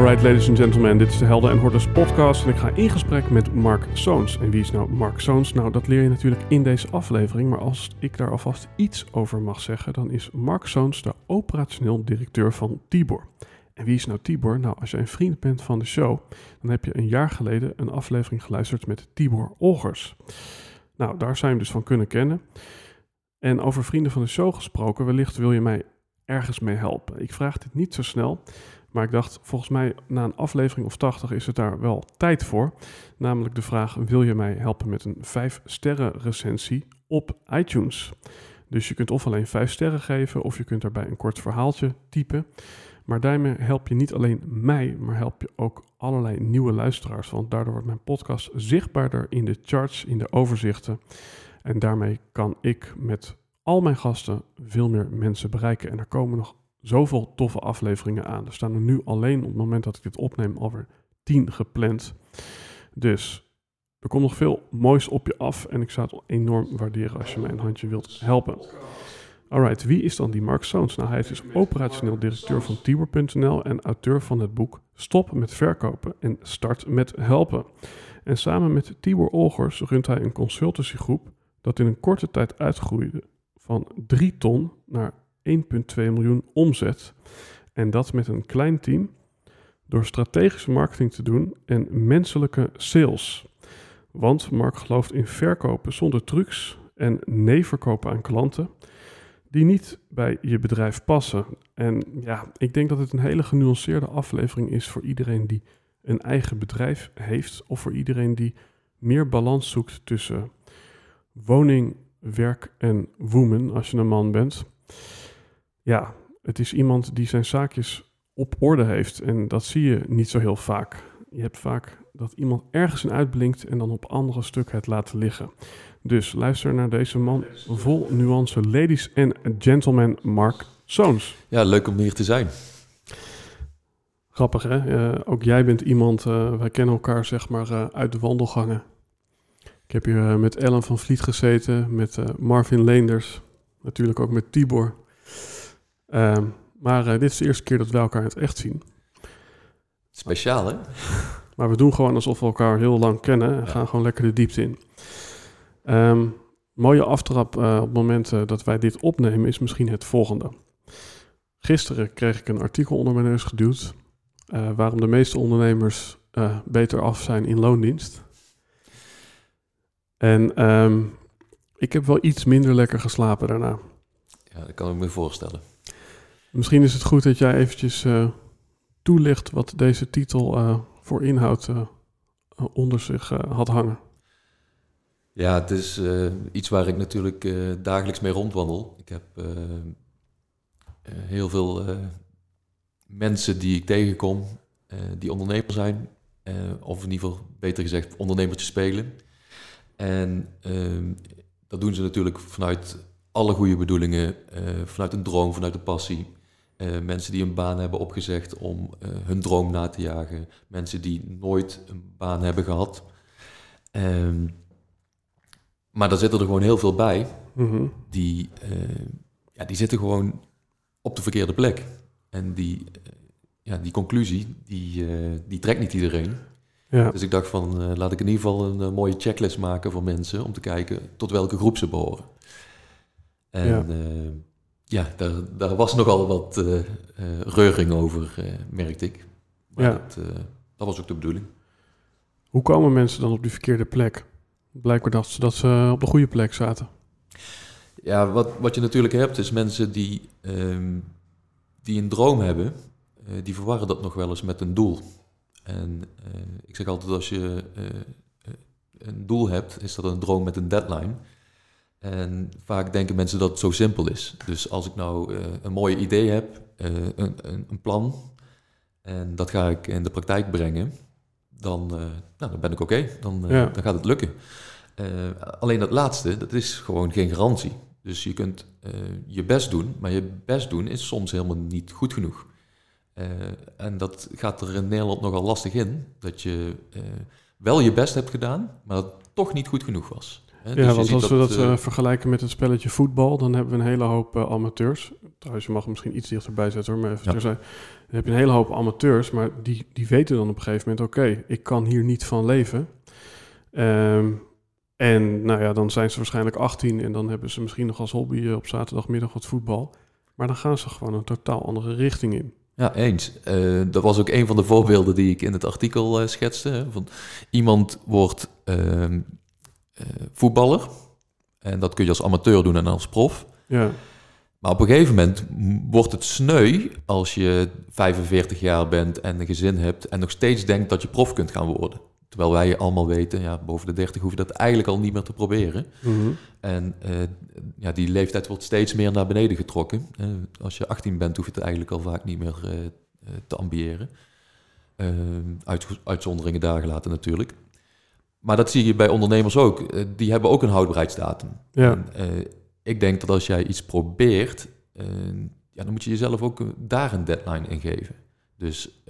Alright, ladies and gentlemen, dit is de Helden en Hordes podcast en ik ga in gesprek met Mark Zoons. En wie is nou Mark Zoons? Nou, dat leer je natuurlijk in deze aflevering, maar als ik daar alvast iets over mag zeggen, dan is Mark Zoons de operationeel directeur van Tibor. En wie is nou Tibor? Nou, als je een vriend bent van de show, dan heb je een jaar geleden een aflevering geluisterd met Tibor Olgers. Nou, daar zijn we dus van kunnen kennen. En over vrienden van de show gesproken, wellicht wil je mij ergens mee helpen. Ik vraag dit niet zo snel, maar ik dacht, volgens mij na een aflevering of 80 is het daar wel tijd voor. Namelijk de vraag, wil je mij helpen met een 5 sterren recensie op iTunes? Dus je kunt of alleen 5 sterren geven, of je kunt daarbij een kort verhaaltje typen. Maar daarmee help je niet alleen mij, maar help je ook allerlei nieuwe luisteraars. Want daardoor wordt mijn podcast zichtbaarder in de charts, in de overzichten. En daarmee kan ik met al mijn gasten veel meer mensen bereiken. En er komen nog zoveel toffe afleveringen aan. Er staan er nu alleen op het moment dat ik dit opneem alweer 10 gepland. Dus er komt nog veel moois op je af. En ik zou het enorm waarderen als je mij een handje wilt helpen. Alright, wie is dan die Mark Soons? Nou, hij is dus operationeel directeur van Tibor.nl en auteur van het boek Stop met verkopen en start met helpen. En samen met Tibor Olgers runt hij een consultancygroep dat in een korte tijd uitgroeide van 3 ton naar 1,2 miljoen omzet. En dat met een klein team door strategische marketing te doen en menselijke sales. Want Mark gelooft in verkopen zonder trucs en nee verkopen aan klanten die niet bij je bedrijf passen. En ja, ik denk dat het een hele genuanceerde aflevering is voor iedereen die een eigen bedrijf heeft of voor iedereen die meer balans zoekt tussen woning, werk en woman als je een man bent. Ja, het is iemand die zijn zaakjes op orde heeft en dat zie je niet zo heel vaak. Je hebt vaak dat iemand ergens in uitblinkt en dan op andere stuk het laat liggen. Dus luister naar deze man vol nuance. Ladies and gentlemen, Mark Soons. Ja, leuk om hier te zijn. Grappig hè? Uh, ook jij bent iemand, uh, wij kennen elkaar zeg maar uh, uit de wandelgangen. Ik heb hier met Ellen van Vliet gezeten, met Marvin Leenders, natuurlijk ook met Tibor. Ehm, maar dit is de eerste keer dat we elkaar in het echt zien. Speciaal hè? Maar we doen gewoon alsof we elkaar heel lang kennen en ja. gaan gewoon lekker de diepte in. Um, mooie aftrap uh, op het moment uh, dat wij dit opnemen is misschien het volgende. Gisteren kreeg ik een artikel onder mijn neus geduwd waarom de meeste ondernemers beter af zijn in loondienst. En um, ik heb wel iets minder lekker geslapen daarna. Ja, dat kan ik me voorstellen. Misschien is het goed dat jij eventjes toelicht wat deze titel voor inhoud onder zich had hangen. Ja, het is iets waar ik natuurlijk dagelijks mee rondwandel. Ik heb heel veel mensen die ik tegenkom, die ondernemer zijn, of in ieder geval beter gezegd ondernemertjes spelen. En ehm, dat doen ze natuurlijk vanuit alle goede bedoelingen, vanuit een droom, vanuit een passie. Mensen die een baan hebben opgezegd om hun droom na te jagen. Mensen die nooit een baan hebben gehad. Ehm, maar daar zitten er gewoon heel veel bij. Mm die, uh, ja, die zitten gewoon op de verkeerde plek. En die, ja, die conclusie, die, die trekt niet iedereen. Ja. Dus ik dacht van, laat ik in ieder geval een mooie checklist maken voor mensen... om te kijken tot welke groep ze behoren. En ja, ja daar, daar was nogal wat reuring over, merkte ik. Maar Ja. dat, eh, dat was ook de bedoeling. Hoe komen mensen dan op die verkeerde plek? Blijkbaar dat ze, dat ze op de goede plek zaten. Ja, wat, wat je natuurlijk hebt is mensen die, ehm, die een droom hebben, eh, die verwarren dat nog wel eens met een doel. En eh, ik zeg altijd, als je eh, eh, een doel hebt, is dat een droom met een deadline. En vaak denken mensen dat het zo simpel is. Dus als ik nou eh, een mooi idee heb, eh, een, een, een plan, en dat ga ik in de praktijk brengen, dan, eh, nou, dan ben ik oké, dan, Ja. dan gaat het lukken. Alleen dat laatste, dat is gewoon geen garantie. Dus je kunt je best doen, maar je best doen is soms helemaal niet goed genoeg. En dat gaat er in Nederland nogal lastig in, dat je wel je best hebt gedaan, maar dat het toch niet goed genoeg was. Hè, dus Ja, je want als we dat eh, eh, vergelijken met het spelletje voetbal, dan hebben we een hele hoop eh, amateurs. Trouwens, je mag hem misschien iets dichterbij zetten hoor, maar even Ja. terzijde. Dan heb je een hele hoop amateurs, maar die, die weten dan op een gegeven moment, oké, ik kan hier niet van leven. Ehm, en nou ja, dan zijn ze waarschijnlijk 18 en dan hebben ze misschien nog als hobby op zaterdagmiddag wat voetbal. Maar dan gaan ze gewoon een totaal andere richting in. Ja, eens. Dat was ook een van de voorbeelden die ik in het artikel schetste. Hè, van iemand wordt ehm, eh, voetballer. En dat kun je als amateur doen en als prof. Ja, Maar op een gegeven moment wordt het sneu als je 45 jaar bent en een gezin hebt en nog steeds denkt dat je prof kunt gaan worden. Terwijl wij allemaal weten, ja, boven de 30 hoef je dat eigenlijk al niet meer te proberen. Mhm. En eh, ja, die leeftijd wordt steeds meer naar beneden getrokken. Eh, als je 18 bent, hoef je het eigenlijk al vaak niet meer eh, eh, te ambiëren. Eh, uit, uitzonderingen daar gelaten natuurlijk. Maar dat zie je bij ondernemers ook. Eh, die hebben ook een houdbaarheidsdatum. ja. En, eh, ik denk dat als jij iets probeert, eh, ja, dan moet je jezelf ook daar een deadline in geven. Dus,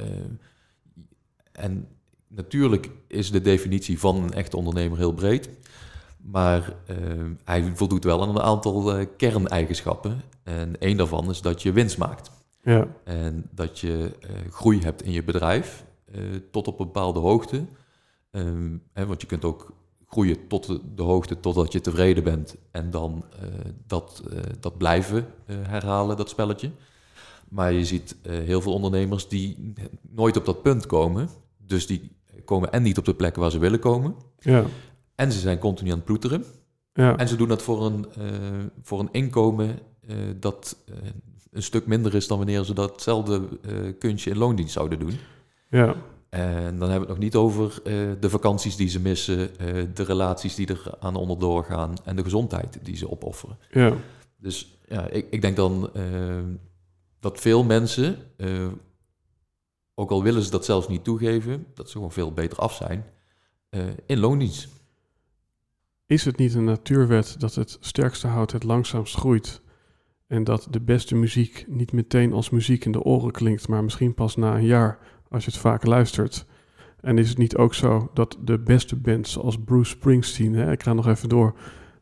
en natuurlijk is de definitie van een echte ondernemer heel breed. Maar hij voldoet wel aan een aantal kerneigenschappen. En één daarvan is dat je winst maakt. ja. En dat je groei hebt in je bedrijf tot op een bepaalde hoogte. Ehm, hè, want je kunt ook groeien tot de, de hoogte totdat je tevreden bent. En dan eh, dat, eh, dat blijven eh, herhalen, dat spelletje. Maar je ziet heel veel ondernemers die nooit op dat punt komen. Dus die komen en niet op de plekken waar ze willen komen. ja. En ze zijn continu aan het ploeteren. ja. En ze doen dat voor een, voor een inkomen dat een stuk minder is dan wanneer ze datzelfde kunstje in loondienst zouden doen. ja. En dan hebben we het nog niet over eh, de vakanties die ze missen, eh, de relaties die er aan onderdoor gaan en de gezondheid die ze opofferen. ja. Dus ja, ik, ik denk dan eh, dat veel mensen, ook al willen ze dat zelfs niet toegeven, dat ze gewoon veel beter af zijn in loondienst. Is het niet een natuurwet dat het sterkste hout het langzaamst groeit? En dat de beste muziek niet meteen als muziek in de oren klinkt, maar misschien pas na een jaar als je het vaak luistert? En is het niet ook zo dat de beste bands zoals Bruce Springsteen, hè, ik ga nog even door,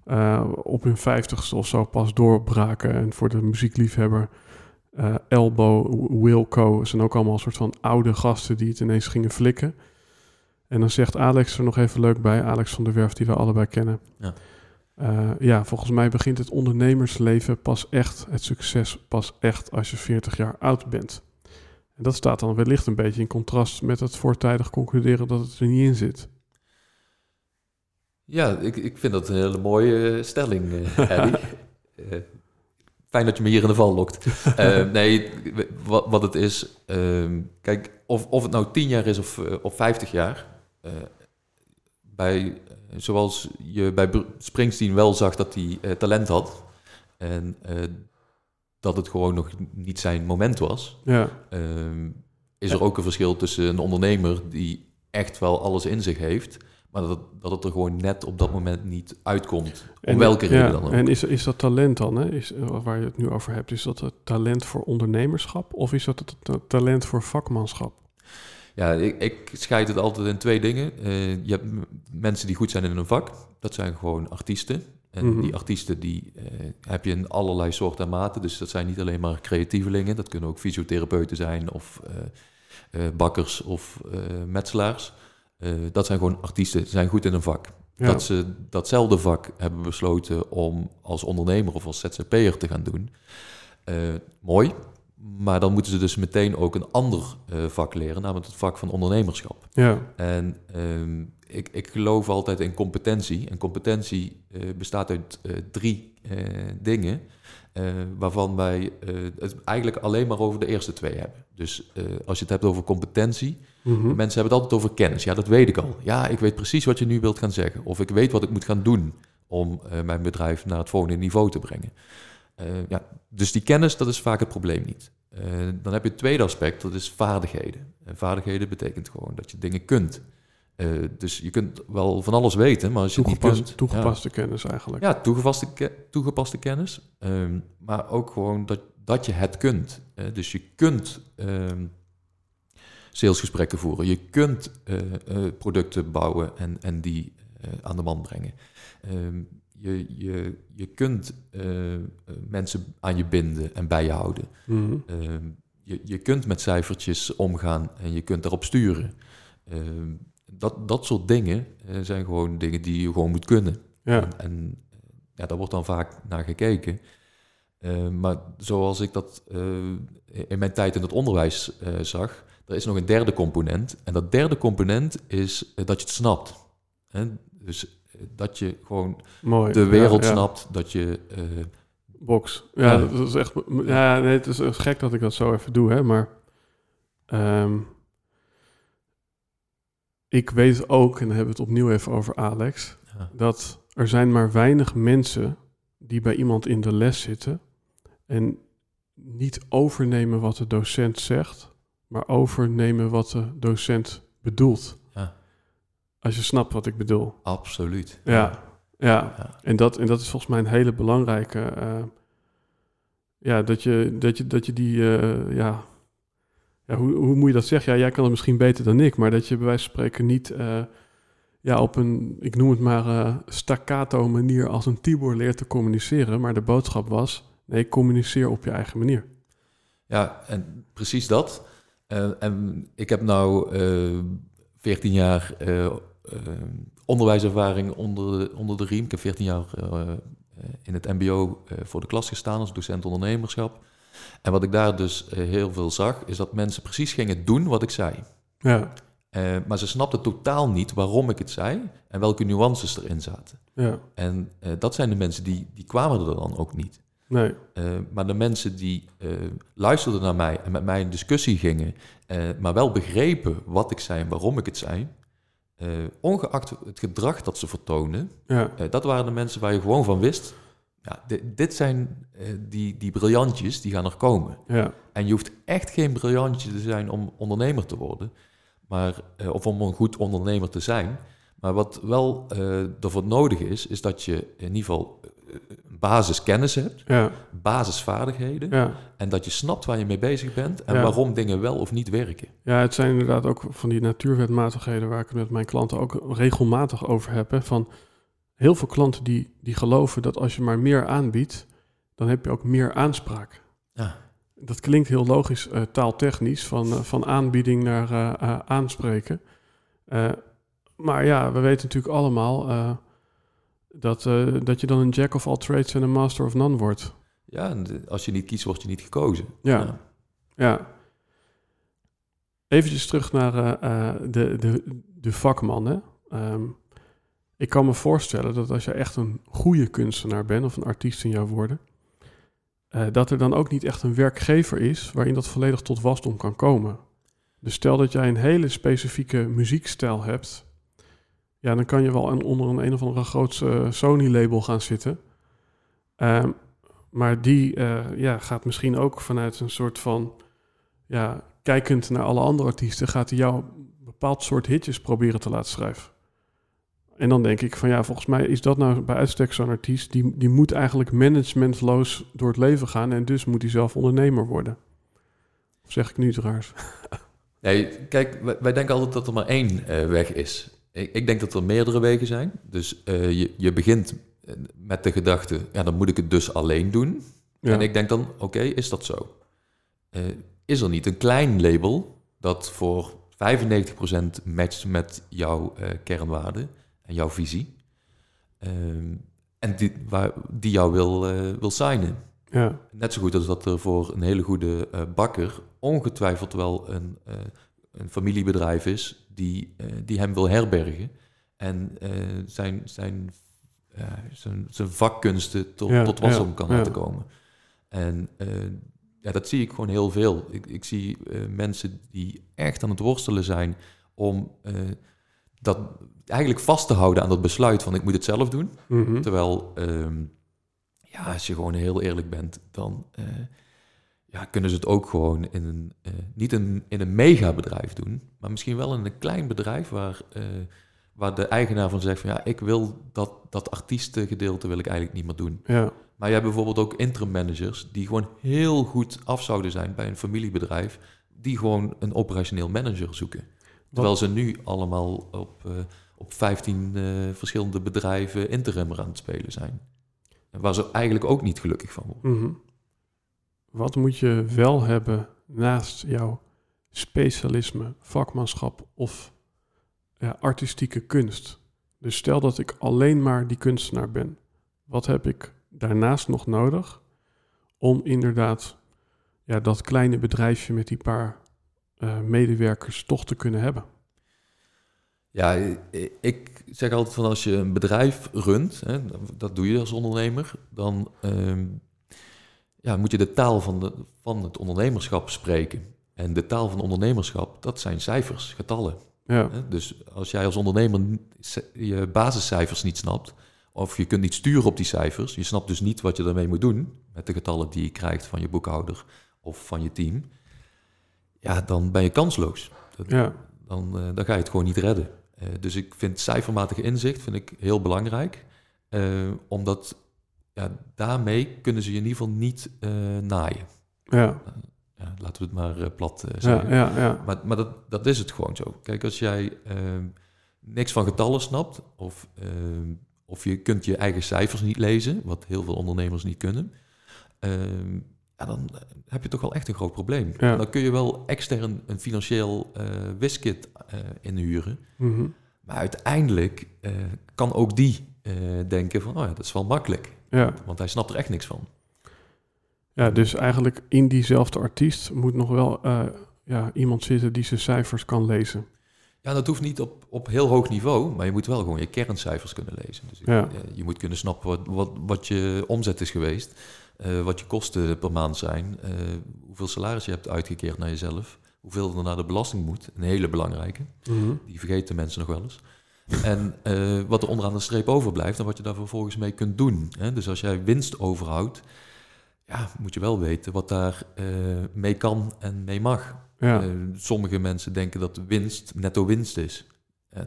eh, op hun vijftigste of zo pas doorbraken? En voor de muziekliefhebber, eh, Elbow, Wilco, zijn ook allemaal een soort van oude gasten die het ineens gingen flikken. En dan zegt Alex er nog even leuk bij, Alex van der Werf, die we allebei kennen. Ja. Eh, ja, volgens mij begint het ondernemersleven pas echt, het succes pas echt als je 40 jaar oud bent. En dat staat dan wellicht een beetje in contrast met het voortijdig concluderen dat het er niet in zit. Ja, ik, ik vind dat een hele mooie eh, stelling, eh. Eh, fijn dat je me hier in de val lokt. Nee, wat, wat het is... ehm, kijk, of, of het nou tien jaar is of, of 50 jaar... bij, zoals je bij Springsteen wel zag dat hij talent had... en dat het gewoon nog niet zijn moment was... Ja, Ehm, is er ook een verschil tussen een ondernemer die echt wel alles in zich heeft, maar dat, dat het er gewoon net op dat moment niet uitkomt. Om En- welke reden ja, dan ook. En is, is dat talent dan, hè? Is, eh, waar je het nu over hebt, is dat het talent voor ondernemerschap of is dat het ta- talent voor vakmanschap? Ja, ik, ik scheid het altijd in twee dingen. Eh, je hebt mensen die goed zijn in een vak, dat zijn gewoon artiesten. En Mhm. die artiesten die eh, heb je in allerlei soorten en maten. Dus dat zijn niet alleen maar creatievelingen, dat kunnen ook fysiotherapeuten zijn of eh, eh, bakkers of metselaars. Dat zijn gewoon artiesten, die zijn goed in een vak. Ja, Dat ze datzelfde vak hebben besloten om als ondernemer of als ZZP'er te gaan doen. Mooi, maar dan moeten ze dus meteen ook een ander eh, vak leren, namelijk het vak van ondernemerschap. Ja, En ehm, ik, ik geloof altijd in competentie. En competentie eh, bestaat uit eh, drie dingen, waarvan wij het eigenlijk alleen maar over de eerste twee hebben. Dus als je het hebt over competentie, mhm. mensen hebben het altijd over kennis. Ja, dat weet ik al. Ja, ik weet precies wat je nu wilt gaan zeggen. Of ik weet wat ik moet gaan doen om mijn bedrijf naar het volgende niveau te brengen. Eh, ja, dus die kennis, dat is vaak het probleem niet. Eh, dan heb je het tweede aspect, dat is vaardigheden. En vaardigheden betekent gewoon dat je dingen kunt. Eh, dus je kunt wel van alles weten, maar als je niet kunt... toegepaste kennis eigenlijk. Ja, toegepaste, ke- toegepaste kennis. Ehm, maar ook gewoon dat, dat je het kunt. Dus je kunt ehm, salesgesprekken voeren. Je kunt producten bouwen en, en die aan de man brengen. Ehm, je, je, je kunt eh, eh, mensen aan je binden en bij je houden. Mhm. Ehm, je, je kunt met cijfertjes omgaan en je kunt daarop sturen. Ehm, dat, dat soort dingen eh, zijn gewoon dingen die je gewoon moet kunnen. Ja, En, en ja, daar wordt dan vaak naar gekeken. Eh, maar zoals ik dat in mijn tijd in het onderwijs zag, er is nog een derde component. En dat derde component is dat je het snapt. Hè? Dus dat je gewoon mooi. de wereld ja. snapt, dat je... eh, Box. Ja, Ja. dat is echt. Ja, nee, het is echt gek dat ik dat zo even doe, hè, maar. ehm, ik weet ook, en dan hebben we het opnieuw even over Alex, ja, dat er zijn maar weinig mensen die bij iemand in de les zitten en niet overnemen wat de docent zegt, maar overnemen wat de docent bedoelt. Als je snapt wat ik bedoel. absoluut. Ja, ja. Ja. En, dat, en dat is volgens mij een hele belangrijke. eh, ja, dat je, dat je, dat je die. eh, ja, ja hoe, hoe moet je dat zeggen? Ja, jij kan het misschien beter dan ik, maar dat je bij wijze van spreken niet. eh, ja, op een, ik noem het maar, staccato manier als een Tibor leert te communiceren. Maar de boodschap was: nee, communiceer op je eigen manier. Ja, en precies dat. En ik heb nou 14 jaar eh, eh, onderwijservaring onder de, onder de riem. Ik heb 14 jaar eh, in het mbo voor de klas gestaan als docent ondernemerschap. En wat ik daar dus heel veel zag, is dat mensen precies gingen doen wat ik zei. Ja, maar ze snapten totaal niet waarom ik het zei en welke nuances erin zaten. ja, En dat zijn de mensen die, die kwamen er dan ook niet. Nee, Eh, maar de mensen die eh, luisterden naar mij en met mij in discussie gingen, eh, maar wel begrepen wat ik zei en waarom ik het zei, ongeacht het gedrag dat ze vertoonden, ja, dat waren de mensen waar je gewoon van wist, ja, di- dit zijn die, die briljantjes die gaan er komen. ja, En je hoeft echt geen briljantje te zijn om ondernemer te worden, maar, of om een goed ondernemer te zijn. Maar wat wel ervoor nodig is, is dat je in ieder geval basiskennis hebt, ja, basisvaardigheden. ja. En dat je snapt waar je mee bezig bent en Ja. waarom dingen wel of niet werken. Ja, het zijn inderdaad ook van die natuurwetmatigheden waar ik het met mijn klanten ook regelmatig over heb. Hè, van heel veel klanten die, die geloven dat als je maar meer aanbiedt, dan heb je ook meer aanspraak. Ja. Dat klinkt heel logisch eh, taaltechnisch, van, eh, van aanbieding naar eh, aanspreken. Maar ja, we weten natuurlijk allemaal dat, eh, dat je dan een jack of all trades en een master of none wordt. Ja, als je niet kiest, word je niet gekozen. Ja. Ja. Eventjes terug naar eh, eh, de, de, de vakman. Ehm, ik kan me voorstellen dat als je echt een goede kunstenaar bent, of een artiest in jouw woorden, eh, dat er dan ook niet echt een werkgever is waarin dat volledig tot wasdom kan komen. Dus stel dat jij een hele specifieke muziekstijl hebt, ja, dan kan je wel onder een een of andere grootse Sony-label gaan zitten. Ehm, maar die eh, ja, gaat misschien ook vanuit een soort van, ja, kijkend naar alle andere artiesten, gaat hij jou een bepaald soort hitjes proberen te laten schrijven. En dan denk ik van ja, volgens mij is dat nou bij uitstek zo'n artiest, die, die moet eigenlijk managementloos door het leven gaan en dus moet hij zelf ondernemer worden. Of zeg ik nu iets raars? Nee, kijk, wij, wij denken altijd dat er maar één eh, weg is. Ik, ik denk dat er meerdere wegen zijn. Dus eh, je, je begint eh, met de gedachte, ja, dan moet ik het dus alleen doen. Ja, En ik denk dan, oké, is dat zo? Eh, is er niet een klein label dat voor 95% matcht met jouw eh, kernwaarden en jouw visie? Ehm, en die, waar, die jou wil, wil signen? Ja, Net zo goed als dat er voor een hele goede bakker ongetwijfeld wel een, een familiebedrijf is die, eh, die hem wil herbergen en eh, zijn, zijn, zijn, zijn vakkunsten tot, Ja, tot wasdom ja, kan laten komen. En eh, ja, dat zie ik gewoon heel veel. Ik, ik zie mensen die echt aan het worstelen zijn om dat eigenlijk vast te houden aan dat besluit van ik moet het zelf doen. mhm. Terwijl, ehm, ja, als je gewoon heel eerlijk bent, dan ja, kunnen ze het ook gewoon in een, eh, niet in, in een megabedrijf doen, maar misschien wel in een klein bedrijf waar, eh, waar de eigenaar van zegt van ja, ik wil dat, dat artiestengedeelte wil ik eigenlijk niet meer doen. ja, Maar je hebt bijvoorbeeld ook interim managers die gewoon heel goed af zouden zijn bij een familiebedrijf, die gewoon een operationeel manager zoeken. Terwijl ze nu allemaal op, eh, op 15 eh, verschillende bedrijven interimmer aan het spelen zijn. Waar ze eigenlijk ook niet gelukkig van worden. Mhm. Wat moet je wel hebben naast jouw specialisme, vakmanschap of ja, artistieke kunst? Dus stel dat ik alleen maar die kunstenaar ben. Wat heb ik daarnaast nog nodig om inderdaad ja, dat kleine bedrijfje met die paar eh, medewerkers toch te kunnen hebben? Ja, ik zeg altijd van als je een bedrijf runt, hè, dat doe je als ondernemer, dan ehm, ja, moet je de taal van, de, van het ondernemerschap spreken. En de taal van ondernemerschap, dat zijn cijfers, getallen. Ja? Dus als jij als ondernemer je basiscijfers niet snapt, of je kunt niet sturen op die cijfers, je snapt dus niet wat je daarmee moet doen met de getallen die je krijgt van je boekhouder of van je team, ja, dan ben je kansloos. Dat- ja, Dan, eh, dan ga je het gewoon niet redden. Eh, dus ik vind cijfermatig inzicht vind ik heel belangrijk, eh, omdat ja, daarmee kunnen ze je in ieder geval niet eh, naaien. ja, Ja, laten we het maar eh, plat eh, ja, zeggen. ja, ja, Maar, maar dat, dat is het gewoon zo. Kijk, als jij ehm, niks van getallen snapt, of, ehm, of je kunt je eigen cijfers niet lezen, wat heel veel ondernemers niet kunnen, ehm, ja, dan eh, heb je toch wel echt een groot probleem. Dan kun je wel extern een financieel eh wiskit eh, inhuren, mhm. maar uiteindelijk eh, kan ook die eh, denken van, oh ja, dat is wel makkelijk, ja. want hij snapt er echt niks van. Ja, dus eigenlijk in diezelfde artiest moet nog wel eh, ja, iemand zitten die zijn cijfers kan lezen. Ja, dat hoeft niet op, op heel hoog niveau, maar je moet wel gewoon je kerncijfers kunnen lezen. Dus Ja. je, je moet kunnen snappen wat, wat, wat je omzet is geweest, eh, wat je kosten per maand zijn, eh, hoeveel salaris je hebt uitgekeerd naar jezelf, hoeveel er naar de belasting moet, een hele belangrijke, Mhm. die vergeten mensen nog wel eens. En eh, wat er onderaan de streep overblijft en wat je daar vervolgens mee kunt doen. Hè? Dus als jij winst overhoudt, ja, moet je wel weten wat daar eh, mee kan en mee mag. Ja, Eh, sommige mensen denken dat winst netto winst is.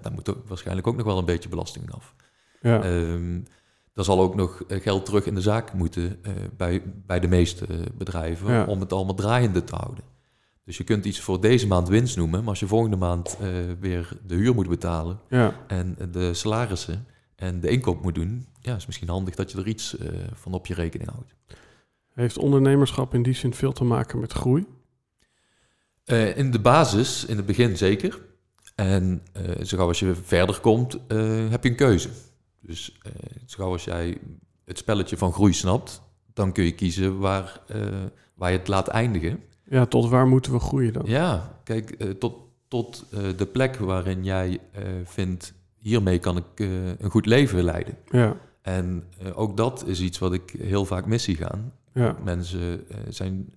Daar moet ook waarschijnlijk ook nog wel een beetje belasting af. ja, Ehm er zal ook nog geld terug in de zaak moeten bij, bij de meeste bedrijven Ja. om het allemaal draaiende te houden. Dus je kunt iets voor deze maand winst noemen, maar als je volgende maand eh, weer de huur moet betalen ja, en de salarissen en de inkoop moet doen, ja, is misschien handig dat je er iets eh, van op je rekening houdt. Heeft ondernemerschap in die zin veel te maken met groei? Eh, in de basis, in het begin zeker. En zo gauw als je verder komt, heb je een keuze. Dus zo gauw als jij het spelletje van groei snapt, dan kun je kiezen waar, waar je het laat eindigen. Ja, tot waar moeten we groeien dan? Ja, kijk, eh, tot, tot eh, de plek waarin jij eh, vindt, hiermee kan ik een goed leven leiden. Ja, En ook dat is iets wat ik heel vaak mis zie gaan. ja, Mensen zijn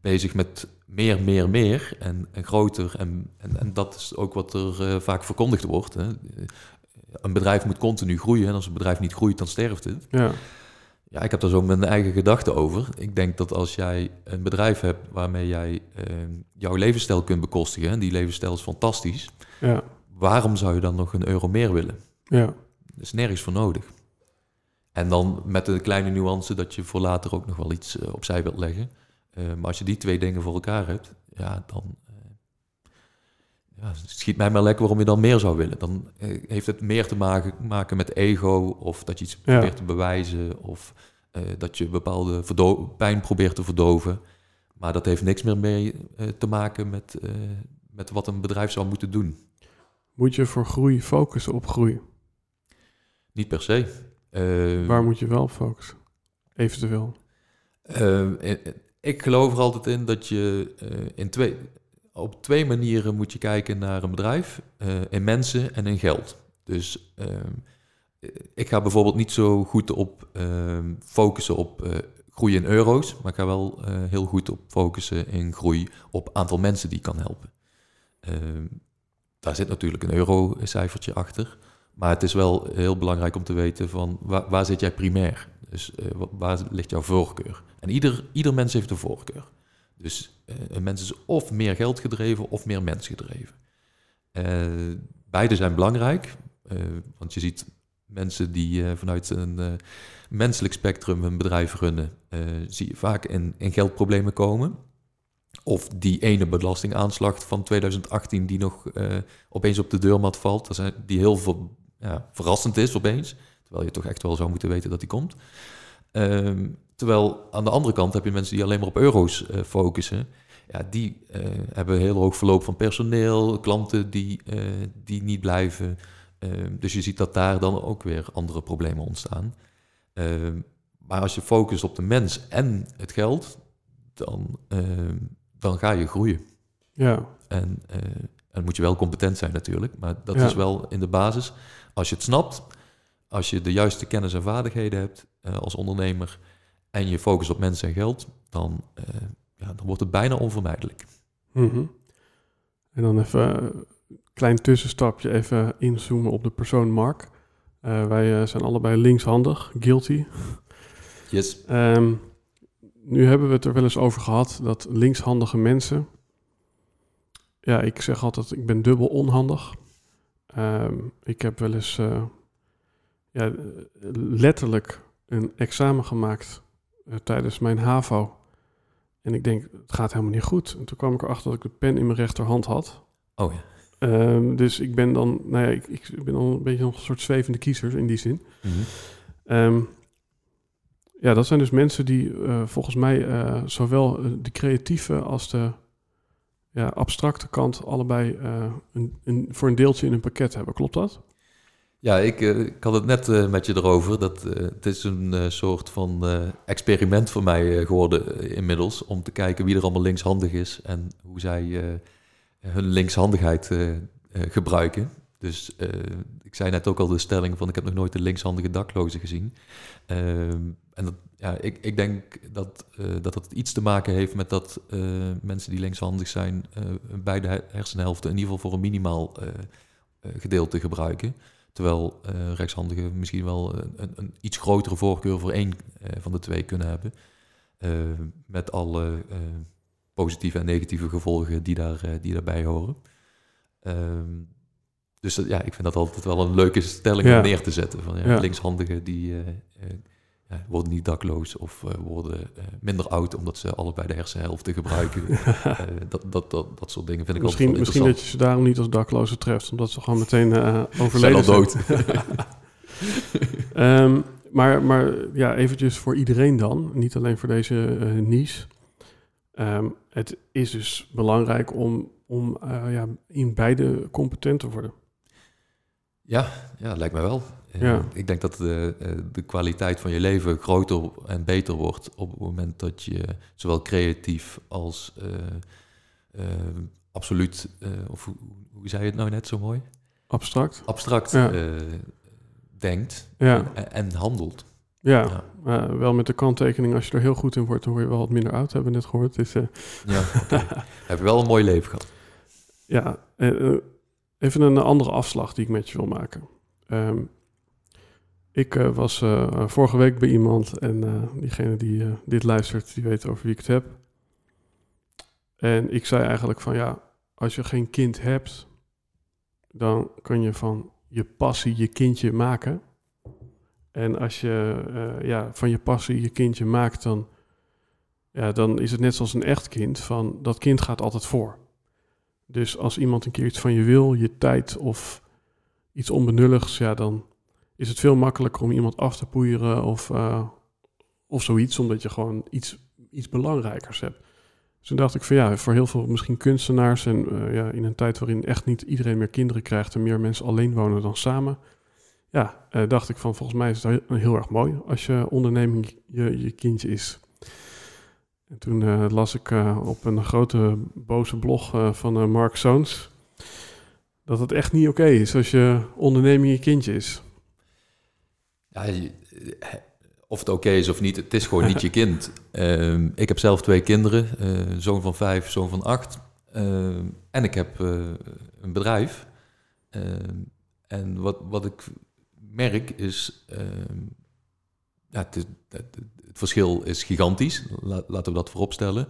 bezig met meer, meer, meer en, en groter. En, en, en dat is ook wat er vaak verkondigd wordt. Hè. Een bedrijf moet continu groeien en als een bedrijf niet groeit, dan sterft het. ja, Ja, ik heb daar zo mijn eigen gedachten over. Ik denk dat als jij een bedrijf hebt waarmee jij eh, jouw levensstijl kunt bekostigen, en die levensstijl is fantastisch, ja, waarom zou je dan nog een euro meer willen? ja, Er is nergens voor nodig. En dan met de kleine nuance dat je voor later ook nog wel iets eh, opzij wilt leggen. Eh, maar als je die twee dingen voor elkaar hebt, ja, dan ja, schiet mij maar lekker waarom je dan meer zou willen. Dan eh, heeft het meer te maken, maken met ego of dat je iets Ja. probeert te bewijzen of eh, dat je bepaalde pijn probeert te verdoven. Maar dat heeft niks meer mee eh, te maken met, met wat een bedrijf zou moeten doen. Moet je voor groei focussen op groei? Niet per se. Waar moet je wel op focussen? Eventueel. Ik geloof er altijd in dat je in twee, op twee manieren moet je kijken naar een bedrijf. Uh, in mensen en in geld. Dus ehm, ik ga bijvoorbeeld niet zo goed op ehm, focussen op groei in euro's. Maar ik ga wel heel goed op focussen in groei op aantal mensen die ik kan helpen. Ehm, daar zit natuurlijk een euro-cijfertje achter. Maar het is wel heel belangrijk om te weten van waar, zit jij primair? Dus waar ligt jouw voorkeur? En ieder, ieder mens heeft een voorkeur. Dus uh, een mens is of meer geld gedreven of meer mens gedreven. Uh, beide zijn belangrijk, want je ziet mensen die vanuit een menselijk spectrum een bedrijf runnen, zie je vaak in, in geldproblemen komen. Of die ene belastingaanslag van 2018 die nog opeens op de deurmat valt, die heel ja, verrassend is opeens. Terwijl je toch echt wel zou moeten weten dat die komt. Um, terwijl aan de andere kant heb je mensen die alleen maar op euro's uh, focussen. Ja, die uh, hebben heel hoog verloop van personeel, klanten die, uh, die niet blijven. Ehm, dus je ziet dat daar dan ook weer andere problemen ontstaan. Ehm, maar als je focust op de mens en het geld, dan, dan ga je groeien. Ja. En, en moet je wel competent zijn natuurlijk, maar dat ja. is wel in de basis. Als je het snapt, als je de juiste kennis en vaardigheden hebt als ondernemer en je focust op mensen en geld, dan, uh, ja, dan wordt het bijna onvermijdelijk. Mm -hmm. En dan even een klein tussenstapje, even inzoomen op de persoon Mark. Uh, wij zijn allebei linkshandig, guilty. Yes. Um, nu hebben we het er wel eens over gehad dat linkshandige mensen. Ja, ik zeg altijd, ik ben dubbel onhandig. Um, ik heb wel eens uh, ja, letterlijk een examen gemaakt uh, tijdens mijn HAVO. En ik denk, het gaat helemaal niet goed. En toen kwam ik erachter dat ik de pen in mijn rechterhand had. Oh ja. Um, dus ik ben dan, nou ja, ik, ik, ben dan een beetje een soort zwevende kiezer in die zin. Mm -hmm. um, ja, dat zijn dus mensen die uh, volgens mij uh, zowel de creatieve als de ja, abstracte kant allebei een, een, voor een deeltje in een pakket hebben. Klopt dat? Ja, ik, uh, ik had het net uh, met je erover. Dat, uh, het is een soort van experiment voor mij geworden inmiddels. Om te kijken wie er allemaal linkshandig is en hoe zij hun linkshandigheid gebruiken. Dus ik zei net ook al de stelling van ik heb nog nooit een linkshandige dakloze gezien. Ehm, en dat, ja, ik, ik denk dat, dat het iets te maken heeft met dat mensen die linkshandig zijn beide hersenhelften in ieder geval voor een minimaal gedeelte gebruiken. Terwijl uh, rechtshandigen misschien wel een, een, een, iets grotere voorkeur voor één uh, van de twee kunnen hebben. Uh, met alle positieve en negatieve gevolgen die, daar, die daarbij horen. Ehm, dus ja, ik vind dat altijd wel een leuke stelling ja. om neer te zetten. Van, ja, ja. Linkshandigen die worden niet dakloos of uh, worden uh, minder oud omdat ze allebei de hersenhelften gebruiken. uh, dat, dat, dat, dat soort dingen vind ik misschien, wel Misschien dat je ze daarom niet als daklozen treft, omdat ze gewoon meteen overleden zijn. dood. um, maar, maar ja, eventjes voor iedereen dan, niet alleen voor deze niche. Um, het is dus belangrijk om, om ja, in beide competent te worden. Ja, ja, lijkt me wel. Ja. Ik denk dat de, de kwaliteit van je leven groter en beter wordt op het moment dat je zowel creatief als uh, uh, absoluut, uh, of hoe, hoe, zei je het nou net zo mooi? Abstract. Abstract ja. denkt ja. en, en, handelt. Ja, ja. wel met de kanttekening, als je er heel goed in wordt, dan word je wel wat minder oud, hebben we net gehoord. Dus, ja, okay. heb je wel een mooi leven gehad. Ja, even een andere afslag die ik met je wil maken. Um, ik uh, was uh, vorige week bij iemand en uh, diegene die dit luistert, die weet over wie ik het heb. En ik zei eigenlijk van ja, als je geen kind hebt, dan kun je van je passie je kindje maken. En als je ja, van je passie je kindje maakt, dan, ja, dan is het net zoals een echt kind, van dat kind gaat altijd voor. Dus als iemand een keer iets van je wil, je tijd of iets onbenulligs, ja, dan is het veel makkelijker om iemand af te poeieren of, uh, of zoiets, omdat je gewoon iets, iets belangrijkers hebt. Dus toen dacht ik van ja, voor heel veel misschien kunstenaars en uh, ja, in een tijd waarin echt niet iedereen meer kinderen krijgt en meer mensen alleen wonen dan samen, ja, uh, dacht ik van volgens mij is het heel erg mooi als je onderneming je, je kindje is. En toen eh, las ik eh, op een grote boze blog eh, van eh, Mark Zoons dat het echt niet oké is als je onderneming je kindje is. Ja, eh, of het oké is of niet, het is gewoon niet je kind. Ehm, ik heb zelf twee kinderen, een zoon van vijf, zoon van acht. Ehm, en ik heb eh, een bedrijf. Ehm, en wat, wat ik merk is, ja, het, is- het, het verschil is gigantisch, La- laten we dat vooropstellen.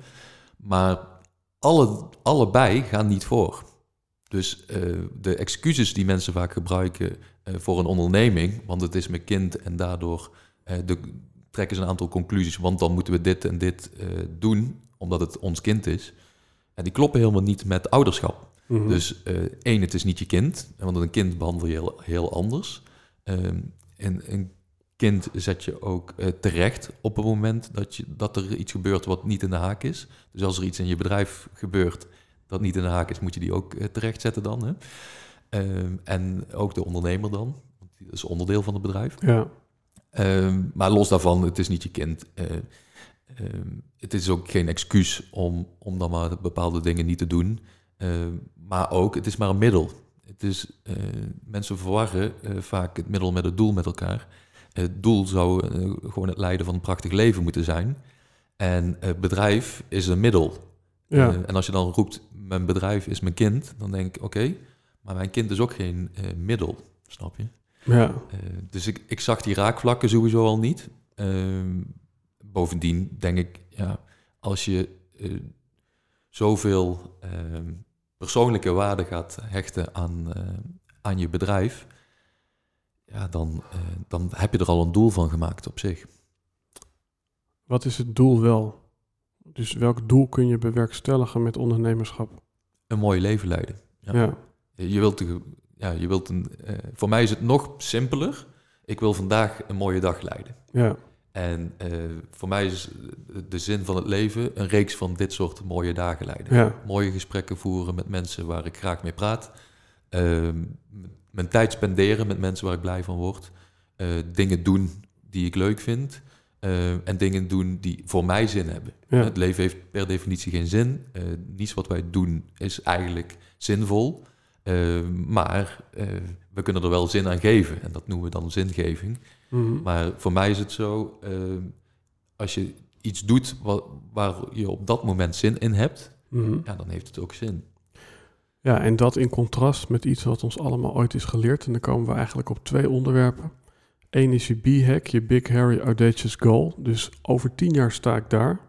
Maar alle, allebei gaan niet voor. Dus de excuses die mensen vaak gebruiken voor een onderneming, want het is mijn kind en daardoor eh, de, trekken ze een aantal conclusies, want dan moeten we dit en dit eh, doen, omdat het ons kind is. En die kloppen helemaal niet met ouderschap. Mhm. Dus eh, één, het is niet je kind, want een kind behandel je heel, heel anders. Ehm, en een kind zet je ook eh, terecht op het moment dat, je, dat er iets gebeurt wat niet in de haak is. Dus als er iets in je bedrijf gebeurt dat niet in de haak is, moet je die ook eh, terecht zetten dan. Hè? Ehm, en ook de ondernemer dan, want die is onderdeel van het bedrijf. ja. Ehm, maar los daarvan, het is niet je kind. Eh, ehm, het is ook geen excuus om, om dan maar bepaalde dingen niet te doen. Maar ook, het is maar een middel. Het is, eh, mensen verwarren eh, vaak het middel met het doel met elkaar. Het doel zou gewoon het leiden van een prachtig leven moeten zijn. En het bedrijf is een middel. Ja. En als je dan roept, mijn bedrijf is mijn kind, dan denk ik, oké, maar mijn kind is ook geen eh, middel, snap je? ja. Eh, dus ik, ik zag die raakvlakken sowieso al niet. Ehm, bovendien denk ik, ja, als je eh, zoveel ehm, persoonlijke waarde gaat hechten aan, aan je bedrijf, ja, dan, dan heb je er al een doel van gemaakt op zich. Wat is het doel wel? Dus welk doel kun je bewerkstelligen met ondernemerschap? Een mooi leven leiden. Ja. Ja. Je wilt, ja, je wilt een, eh, voor mij is het nog simpeler. Ik wil vandaag een mooie dag leiden. Ja. En eh, voor mij is de zin van het leven een reeks van dit soort mooie dagen leiden. Ja. Mooie gesprekken voeren met mensen waar ik graag mee praat. Ehm, mijn tijd spenderen met mensen waar ik blij van word. Eh, dingen doen die ik leuk vind. Eh, en dingen doen die voor mij zin hebben. Ja. Het leven heeft per definitie geen zin. Niets wat wij doen is eigenlijk zinvol. Eh, maar eh, we kunnen er wel zin aan geven. En dat noemen we dan zingeving. Mhm. Maar voor mij is het zo, eh, als je iets doet wa- waar je op dat moment zin in hebt, Mhm. ja, dan heeft het ook zin. Ja, en dat in contrast met iets wat ons allemaal ooit is geleerd. En dan komen we eigenlijk op twee onderwerpen. Eén is je B-hack, je Big Harry Audacious Goal. Dus over tien jaar sta ik daar.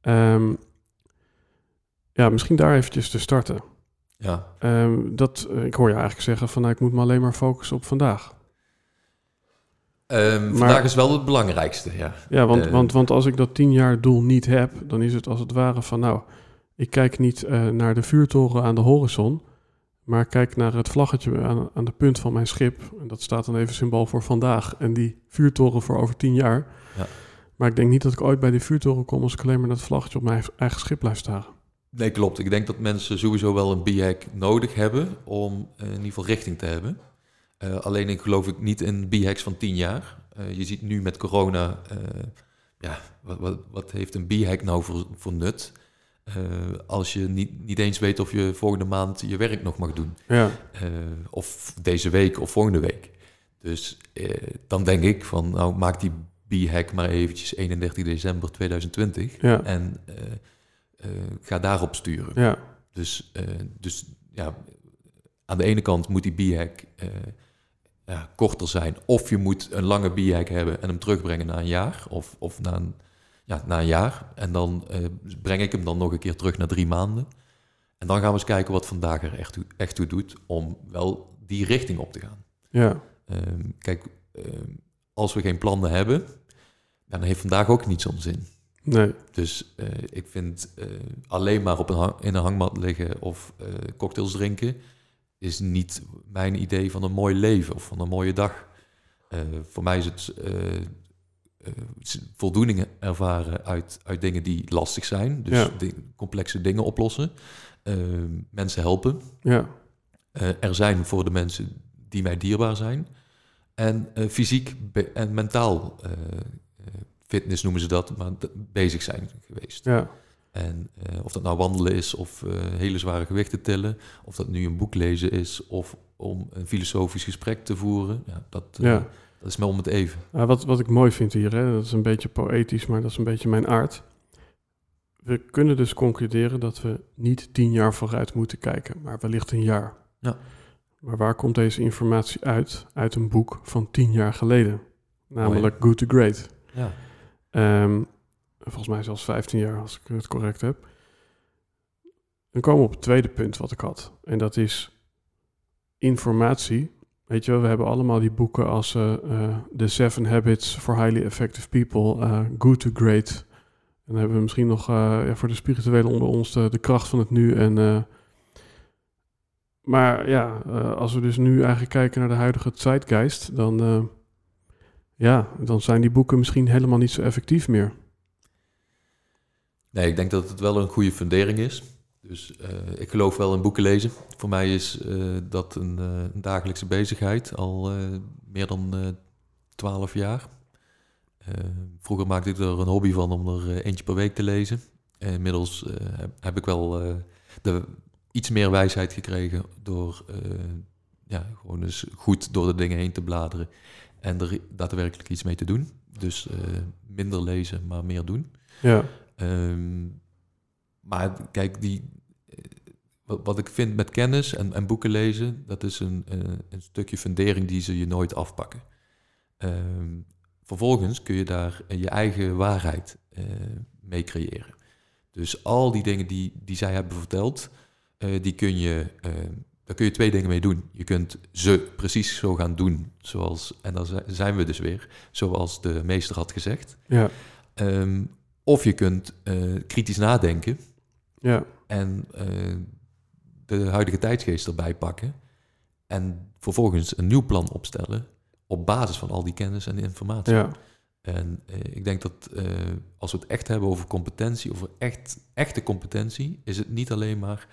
Ehm, ja, misschien daar eventjes te starten. Ja, Ehm, dat, eh, ik hoor je eigenlijk zeggen van nou, ik moet me alleen maar focussen op vandaag. Ehm, Maar- vandaag is wel het belangrijkste, ja. Ja, want, Eh. want, want als ik dat tien jaar doel niet heb, dan is het als het ware van nou, ik kijk niet eh, naar de vuurtoren aan de horizon, maar kijk naar het vlaggetje aan, aan de punt van mijn schip. En dat staat dan even symbool voor vandaag en die vuurtoren voor over tien jaar. Ja. Maar ik denk niet dat ik ooit bij die vuurtoren kom als ik alleen maar dat vlaggetje op mijn eigen schip blijf staren. Nee, klopt. Ik denk dat mensen sowieso wel een b-hack nodig hebben om eh, in ieder geval richting te hebben. Eh, alleen ik geloof ik niet in b-hacks van 10 jaar. Eh, je ziet nu met corona, ja, wat, wat, wat heeft een b-hack nou voor, voor nut? Als je niet, niet eens weet of je volgende maand je werk nog mag doen. Ja, of deze week of volgende week. Dus dan denk ik van, nou maak die b-hack maar eventjes 31 december 2020. ja, En ga daarop sturen. ja, Dus, eh, dus ja, aan de ene kant moet die b-hack eh, ja, korter zijn. Of je moet een lange b-hack hebben en hem terugbrengen na een jaar. Of, of na, een, ja, na een jaar. En dan eh, breng ik hem dan nog een keer terug naar drie maanden. En dan gaan we eens kijken wat vandaag er echt, toe- echt toe doet om wel die richting op te gaan. ja, Ehm, kijk, ehm, als we geen plannen hebben, dan heeft vandaag ook niet zo'n zin. Nee, Dus eh, ik vind eh, alleen maar op een hang- in een hangmat liggen of eh, cocktails drinken is niet mijn idee van een mooi leven of van een mooie dag. Voor mij is het voldoening ervaren uit, uit dingen die lastig zijn. Dus Ja. di- complexe dingen oplossen. Mensen helpen. ja, er zijn voor de mensen die mij dierbaar zijn. En fysiek en mentaal fitness noemen ze dat, maar bezig zijn geweest. Ja. En of dat nou wandelen is of hele zware gewichten tillen, of dat nu een boek lezen is of om een filosofisch gesprek te voeren, ja, dat, ja. dat is me om het even. wat, wat ik mooi vind hier, hè, dat is een beetje poëtisch, maar dat is een beetje mijn aard. We kunnen dus concluderen dat we niet tien jaar vooruit moeten kijken, maar wellicht een jaar. Ja. Maar waar komt deze informatie uit? Uit een boek van tien jaar geleden. Namelijk Good to Great. Ja. Ehm, volgens mij zelfs 15 jaar, als ik het correct heb. Dan komen we op het tweede punt wat ik had. En dat is informatie. Weet je wel, we hebben allemaal die boeken als uh, The Seven Habits for Highly Effective People, uh, Good to Great. En dan hebben we misschien nog ja, voor de spirituele onder ons de, kracht van het nu en maar ja, als we dus nu eigenlijk kijken naar de huidige zeitgeist, dan, ja, dan zijn die boeken misschien helemaal niet zo effectief meer. Nee, ik denk dat het wel een goede fundering is. Dus uh, ik geloof wel in boeken lezen. Voor mij is dat een, een, dagelijkse bezigheid, al meer dan twaalf jaar. vroeger maakte ik er een hobby van om er eentje per week te lezen. inmiddels heb, ik wel de iets meer wijsheid gekregen door ja, gewoon eens goed door de dingen heen te bladeren en er daadwerkelijk iets mee te doen. Dus uh, minder lezen, maar meer doen. Ja. Um, maar kijk, die, eh, wat, wat, ik vind met kennis en, en boeken lezen, dat is een, uh, een, stukje fundering die ze je nooit afpakken. Um, vervolgens kun je daar je eigen waarheid uh, mee creëren. Dus al die dingen die, die zij hebben verteld, die kun je, uh, daar kun je twee dingen mee doen. Je kunt ze precies zo gaan doen, zoals, en dan zijn we dus weer, zoals de meester had gezegd. Ja. Um, of je kunt uh, kritisch nadenken ja. en de huidige tijdsgeest erbij pakken en vervolgens een nieuw plan opstellen op basis van al die kennis en informatie. Ja. En uh, ik denk dat uh, als we het echt hebben over competentie, over echt, echte competentie, is het niet alleen maar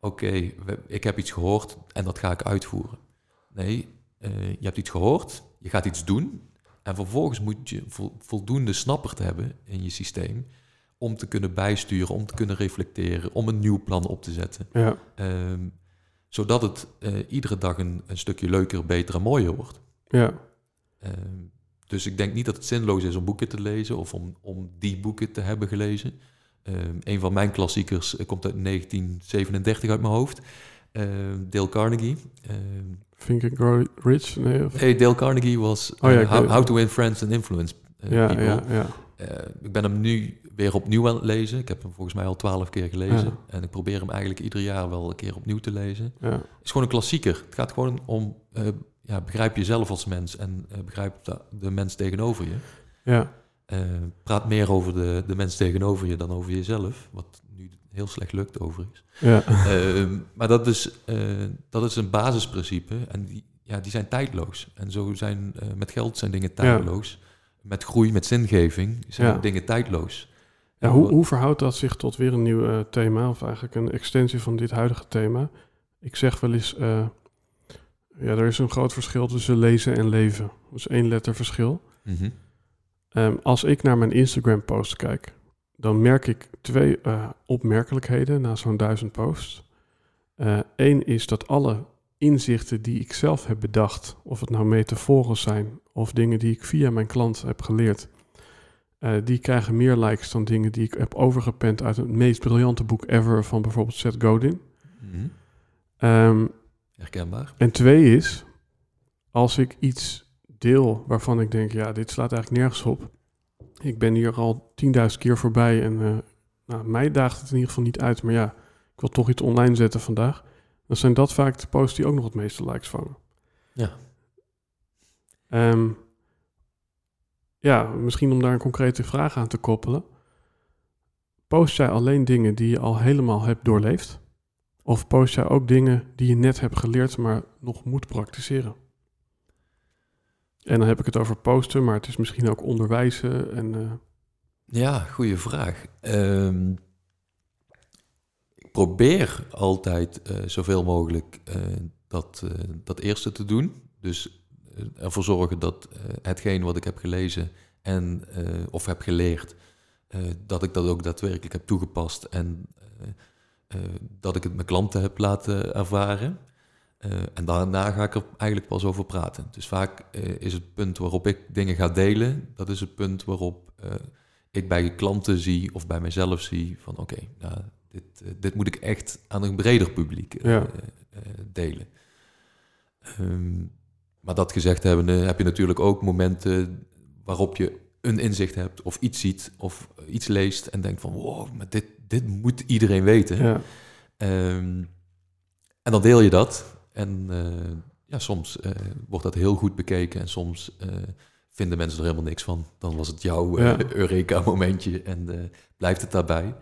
oké, okay, ik heb iets gehoord en dat ga ik uitvoeren. Nee, uh, je hebt iets gehoord, je gaat iets doen en vervolgens moet je voldoende snapper te hebben in je systeem om te kunnen bijsturen, om te kunnen reflecteren, om een nieuw plan op te zetten. Ja. Um, zodat het uh, iedere dag een, een, stukje leuker, beter en mooier wordt. Ja. Um, dus ik denk niet dat het zinloos is om boeken te lezen of om, om die boeken te hebben gelezen. Um, een van mijn klassiekers uh, komt uit 1937 uit mijn hoofd. Uh, Dale Carnegie. Um, Think and Grow Rich? Nee, of... hey, Dale Carnegie was uh, oh, ja, how, how, to Win Friends and Influence uh, ja, People. Ja, ja. ik ben hem nu weer opnieuw aan het lezen. Ik heb hem volgens mij al twaalf keer gelezen. Ja. En ik probeer hem eigenlijk ieder jaar wel een keer opnieuw te lezen. Ja. Het is gewoon een klassieker. Het gaat gewoon om... uh, ja, begrijp jezelf als mens en uh, begrijp de, de, mens tegenover je. Ja. Uh, praat meer over de, de mens tegenover je dan over jezelf, wat nu heel slecht lukt overigens. Ja. Uh, maar dat is, dat is een basisprincipe en die, ja, die zijn tijdloos. En zo zijn met geld zijn dingen tijdloos. Ja. Met groei, met zingeving zijn Ja. dingen tijdloos. Ja, hoe, hoe verhoudt dat zich tot weer een nieuw thema, of eigenlijk een extensie van dit huidige thema? Ik zeg wel eens, ja, er is een groot verschil tussen lezen en leven. Dus één letter verschil. Mm -hmm. Um, als ik naar mijn Instagram-post kijk, dan merk ik twee uh, opmerkelijkheden na zo'n duizend posts. Eén is dat alle inzichten die ik zelf heb bedacht, of het nou metaforen zijn of dingen die ik via mijn klant heb geleerd, uh, die krijgen meer likes dan dingen die ik heb overgepend uit het meest briljante boek ever van bijvoorbeeld Seth Godin. Mm -hmm. um, Herkenbaar. En twee is, als ik iets deel waarvan ik denk, ja, dit slaat eigenlijk nergens op. Ik ben hier al 10.000 keer voorbij en uh, nou, mij daagt het in ieder geval niet uit, maar ja, ik wil toch iets online zetten vandaag. Dan zijn dat vaak de posts die ook nog het meeste likes vangen. Ja. Um, ja, misschien om daar een concrete vraag aan te koppelen. Post jij alleen dingen die je al helemaal hebt doorleefd? Of post jij ook dingen die je net hebt geleerd, maar nog moet praktiseren? En dan heb ik het over posten, maar het is misschien ook onderwijzen. En, uh... Ja, goede vraag. Um, ik probeer altijd uh, zoveel mogelijk uh, dat, dat eerste te doen. Dus ervoor zorgen dat hetgeen wat ik heb gelezen en, of heb geleerd, dat ik dat ook daadwerkelijk heb toegepast en dat ik het mijn klanten heb laten ervaren. En daarna ga ik er eigenlijk pas over praten. Dus vaak is het punt waarop ik dingen ga delen, dat is het punt waarop ik bij klanten zie of bij mezelf zie van oké, nou, dit, eh, dit moet ik echt aan een breder publiek eh, eh, delen. Ehm, maar dat gezegd hebbende heb je natuurlijk ook momenten waarop je een inzicht hebt of iets ziet of iets leest en denkt van wow, maar dit, dit moet iedereen weten. Ja. Ehm, en dan deel je dat en ja, soms wordt dat heel goed bekeken en soms vinden mensen er helemaal niks van. Dan was het jouw Eureka-momentje en blijft het daarbij.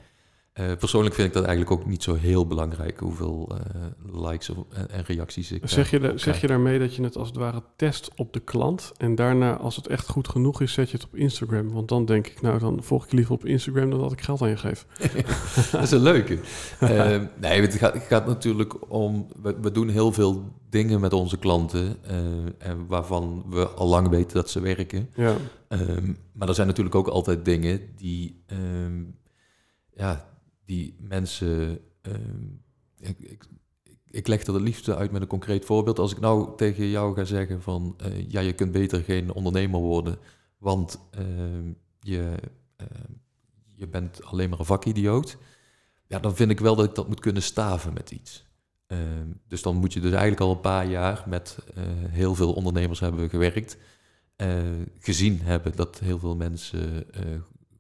Uh, persoonlijk vind ik dat eigenlijk ook niet zo heel belangrijk hoeveel uh, likes en, en, reacties ik zeg je, zeg je daarmee dat je het als het ware test op de klant en daarna als het echt goed genoeg is, zet je het op Instagram? Want dan denk ik, nou dan volg ik je liever op Instagram dan dat ik geld aan je geef. dat is een leuke. uh, nee, het gaat, het gaat, natuurlijk om, we, we, doen heel veel dingen met onze klanten en waarvan we al lang weten dat ze werken. Ja. Um, maar er zijn natuurlijk ook altijd dingen die, um, ja, die mensen. Ehm, ik, ik, ik, leg dat het liefste uit met een concreet voorbeeld. Als ik nou tegen jou ga zeggen van uh, ja, je kunt beter geen ondernemer worden, want ehm, je, ehm, je bent alleen maar een vakidioot. Ja, dan vind ik wel dat ik dat moet kunnen staven met iets. dus dan moet je dus eigenlijk al een paar jaar met uh, heel veel ondernemers hebben gewerkt. Uh, gezien hebben dat heel veel mensen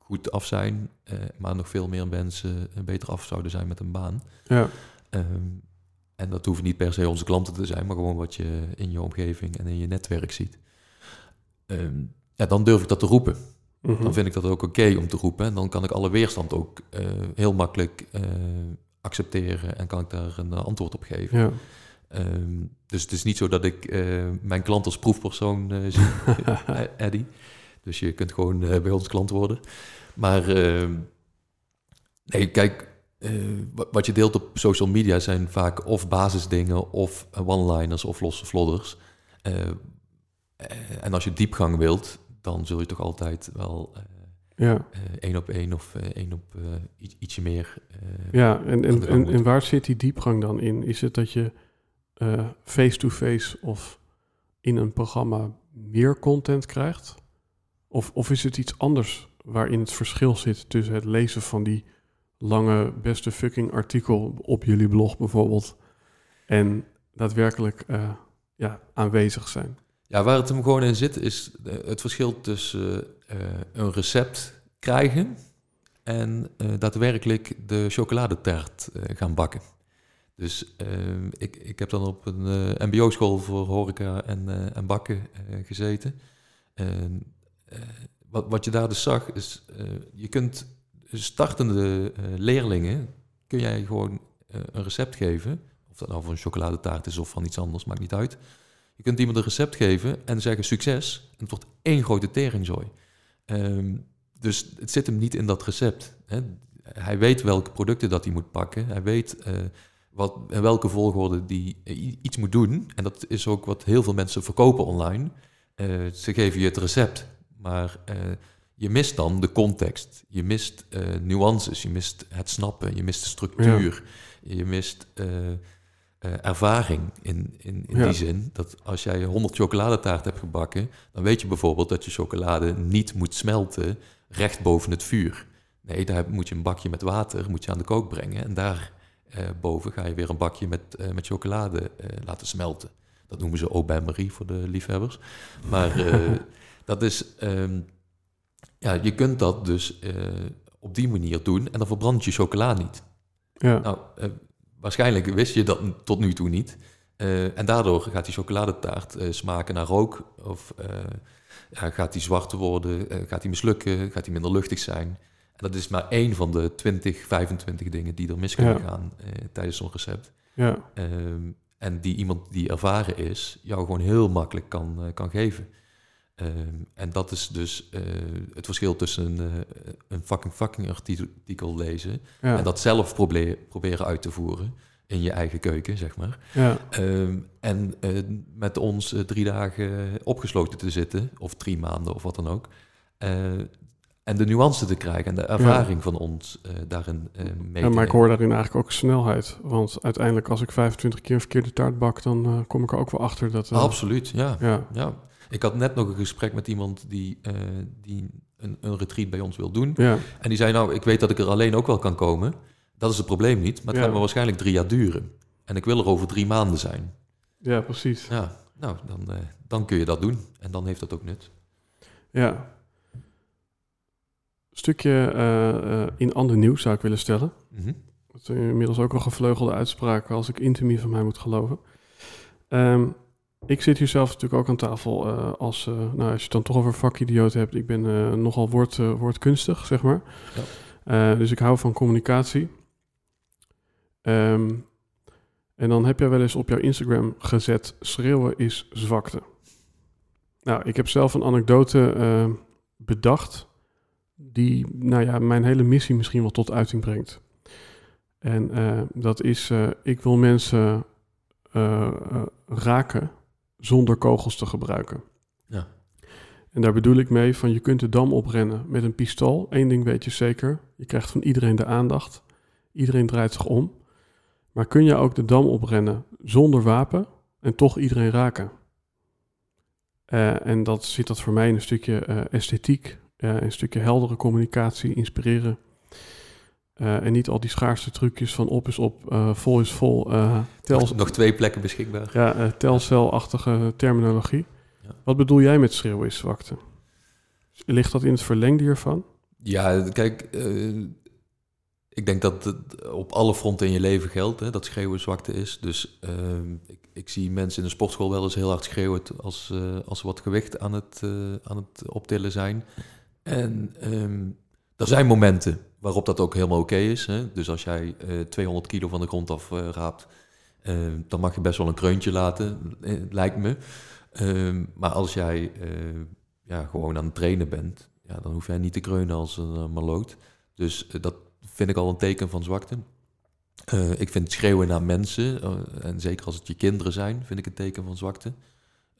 goed af zijn, uh, maar nog veel meer mensen beter af zouden zijn met een baan. Ja. Um, en dat hoeven niet per se onze klanten te zijn, maar gewoon wat je in je omgeving en in je netwerk ziet. Um, ja, dan durf ik dat te roepen. Mm Dan vind ik dat ook oké om te roepen. En dan kan ik alle weerstand ook uh, heel makkelijk uh, accepteren en kan ik daar een antwoord op geven. Ja. Um, dus het is niet zo dat ik mijn klant als proefpersoon zie, Eddie. Dus je kunt gewoon bij ons klant worden. Maar uh, nee, kijk, uh, wat je deelt op social media zijn vaak of basisdingen of one-liners of losse vlodders. Uh, en als je diepgang wilt, dan zul je toch altijd wel ja. één op één of één op iets, ietsje meer. ja, en, en, en, en, waar zit die diepgang dan in? Is het dat je face-to-face -face of in een programma meer content krijgt? Of, of is het iets anders waarin het verschil zit tussen het lezen van die lange beste fucking artikel op jullie blog bijvoorbeeld en daadwerkelijk uh, ja, aanwezig zijn. Ja, waar het hem gewoon in zit is eh, het verschil tussen uh, een recept krijgen en daadwerkelijk de chocoladetaart gaan bakken. Dus ik, ik heb dan op een mbo-school voor horeca en, en bakken gezeten. Wat, wat je daar dus zag, is uh, je kunt startende uh, leerlingen, kun jij gewoon uh, een recept geven. Of dat nou voor een chocoladetaart is of van iets anders, maakt niet uit. Je kunt iemand een recept geven en zeggen succes. En het wordt één grote teringzooi. Um, dus het zit hem niet in dat recept. Hè. Hij weet welke producten dat hij moet pakken. Hij weet wat, in welke volgorde die iets moet doen. En dat is ook wat heel veel mensen verkopen online. ze geven je het recept. Maar uh, je mist dan de context. Je mist uh, nuances, je mist het snappen, je mist de structuur. Je mist uh, ervaring in, in, in die zin. Dat als jij 100 chocoladetaart hebt gebakken, dan weet je bijvoorbeeld dat je chocolade niet moet smelten recht boven het vuur. Nee, daar moet je een bakje met water moet je aan de kook brengen. En daar boven ga je weer een bakje met, met chocolade laten smelten. Dat noemen ze au bain-marie voor de liefhebbers. Maar Dat is, um, ja, je kunt dat dus uh, op die manier doen en dan verbrand je chocola niet. Ja. Nou, uh, waarschijnlijk wist je dat tot nu toe niet. Uh, en daardoor gaat die chocoladetaart smaken naar rook of ja, gaat die zwart worden, gaat die mislukken, gaat die minder luchtig zijn. En dat is maar één van de 20, 25 dingen die er mis kunnen ja. gaan tijdens zo'n recept. Ja. Um, en die iemand die ervaren is, jou gewoon heel makkelijk kan, kan geven. Um, en dat is dus uh, het verschil tussen een, uh, een fucking fucking artikel lezen ja. en dat zelf proberen uit te voeren in je eigen keuken, zeg maar. Ja. Um, en uh, met ons drie dagen opgesloten te zitten, of drie maanden of wat dan ook. en de nuance te krijgen en de ervaring van ons daarin mee ja, Maar ik hoor daarin eigenlijk ook snelheid. Want uiteindelijk als ik 25 keer een verkeerde taart bak, dan kom ik er ook wel achter dat... Absoluut, ja. ja. ja. Ik had net nog een gesprek met iemand die, die een, een retreat bij ons wil doen. Ja. En die zei, nou, ik weet dat ik er alleen ook wel kan komen. Dat is het probleem niet, maar het gaat me waarschijnlijk drie jaar duren. En ik wil er over drie maanden zijn. Ja, precies. Ja, nou, dan, uh, dan kun je dat doen. En dan heeft dat ook nut. Ja. Stukje uh, in ander nieuws zou ik willen stellen. Mm -hmm. Dat is inmiddels ook al gevleugelde uitspraak als ik intimie van mij moet geloven. Um, ik zit hier zelf natuurlijk ook aan tafel als, nou, als je het dan toch over vakidioot hebt. Ik ben nogal woord, woordkunstig, zeg maar. Ja. dus ik hou van communicatie. Um, en dan heb jij wel eens op jouw Instagram gezet: schreeuwen is zwakte. Nou, ik heb zelf een anekdote bedacht. Die, nou ja, mijn hele missie misschien wel tot uiting brengt. En dat is: ik wil mensen raken zonder kogels te gebruiken. Ja. En daar bedoel ik mee van je kunt de dam oprennen met een pistool. Eén ding weet je zeker: je krijgt van iedereen de aandacht. Iedereen draait zich om. Maar kun je ook de dam oprennen zonder wapen en toch iedereen raken? Uh, en dat zit dat voor mij in een stukje uh, esthetiek, uh, een stukje heldere communicatie, inspireren. En niet al die schaarste trucjes van op is op, vol is vol. Tel... Nog, nog, twee plekken beschikbaar. Ja, telcelachtige terminologie. Ja. Wat bedoel jij met schreeuwen is zwakte? Ligt dat in het verlengde hiervan? Ja, kijk, ik denk dat het op alle fronten in je leven geldt, hè, dat schreeuwen zwakte is. Dus ehm, ik, ik, zie mensen in de sportschool wel eens heel hard schreeuwen als, als ze wat gewicht aan het, aan het optillen zijn. En um, er zijn momenten waarop dat ook helemaal oké is. Hè. Dus als jij 200 eh, kilo van de grond af raapt, ehm, dan mag je best wel een kreuntje laten, lijkt me. maar als jij ja, gewoon aan het trainen bent, ja, dan hoef jij niet te kreunen als een maloot. Dus dat, vind ik al een teken van zwakte. Ik vind schreeuwen naar mensen, en zeker als het je kinderen zijn, vind ik een teken van zwakte.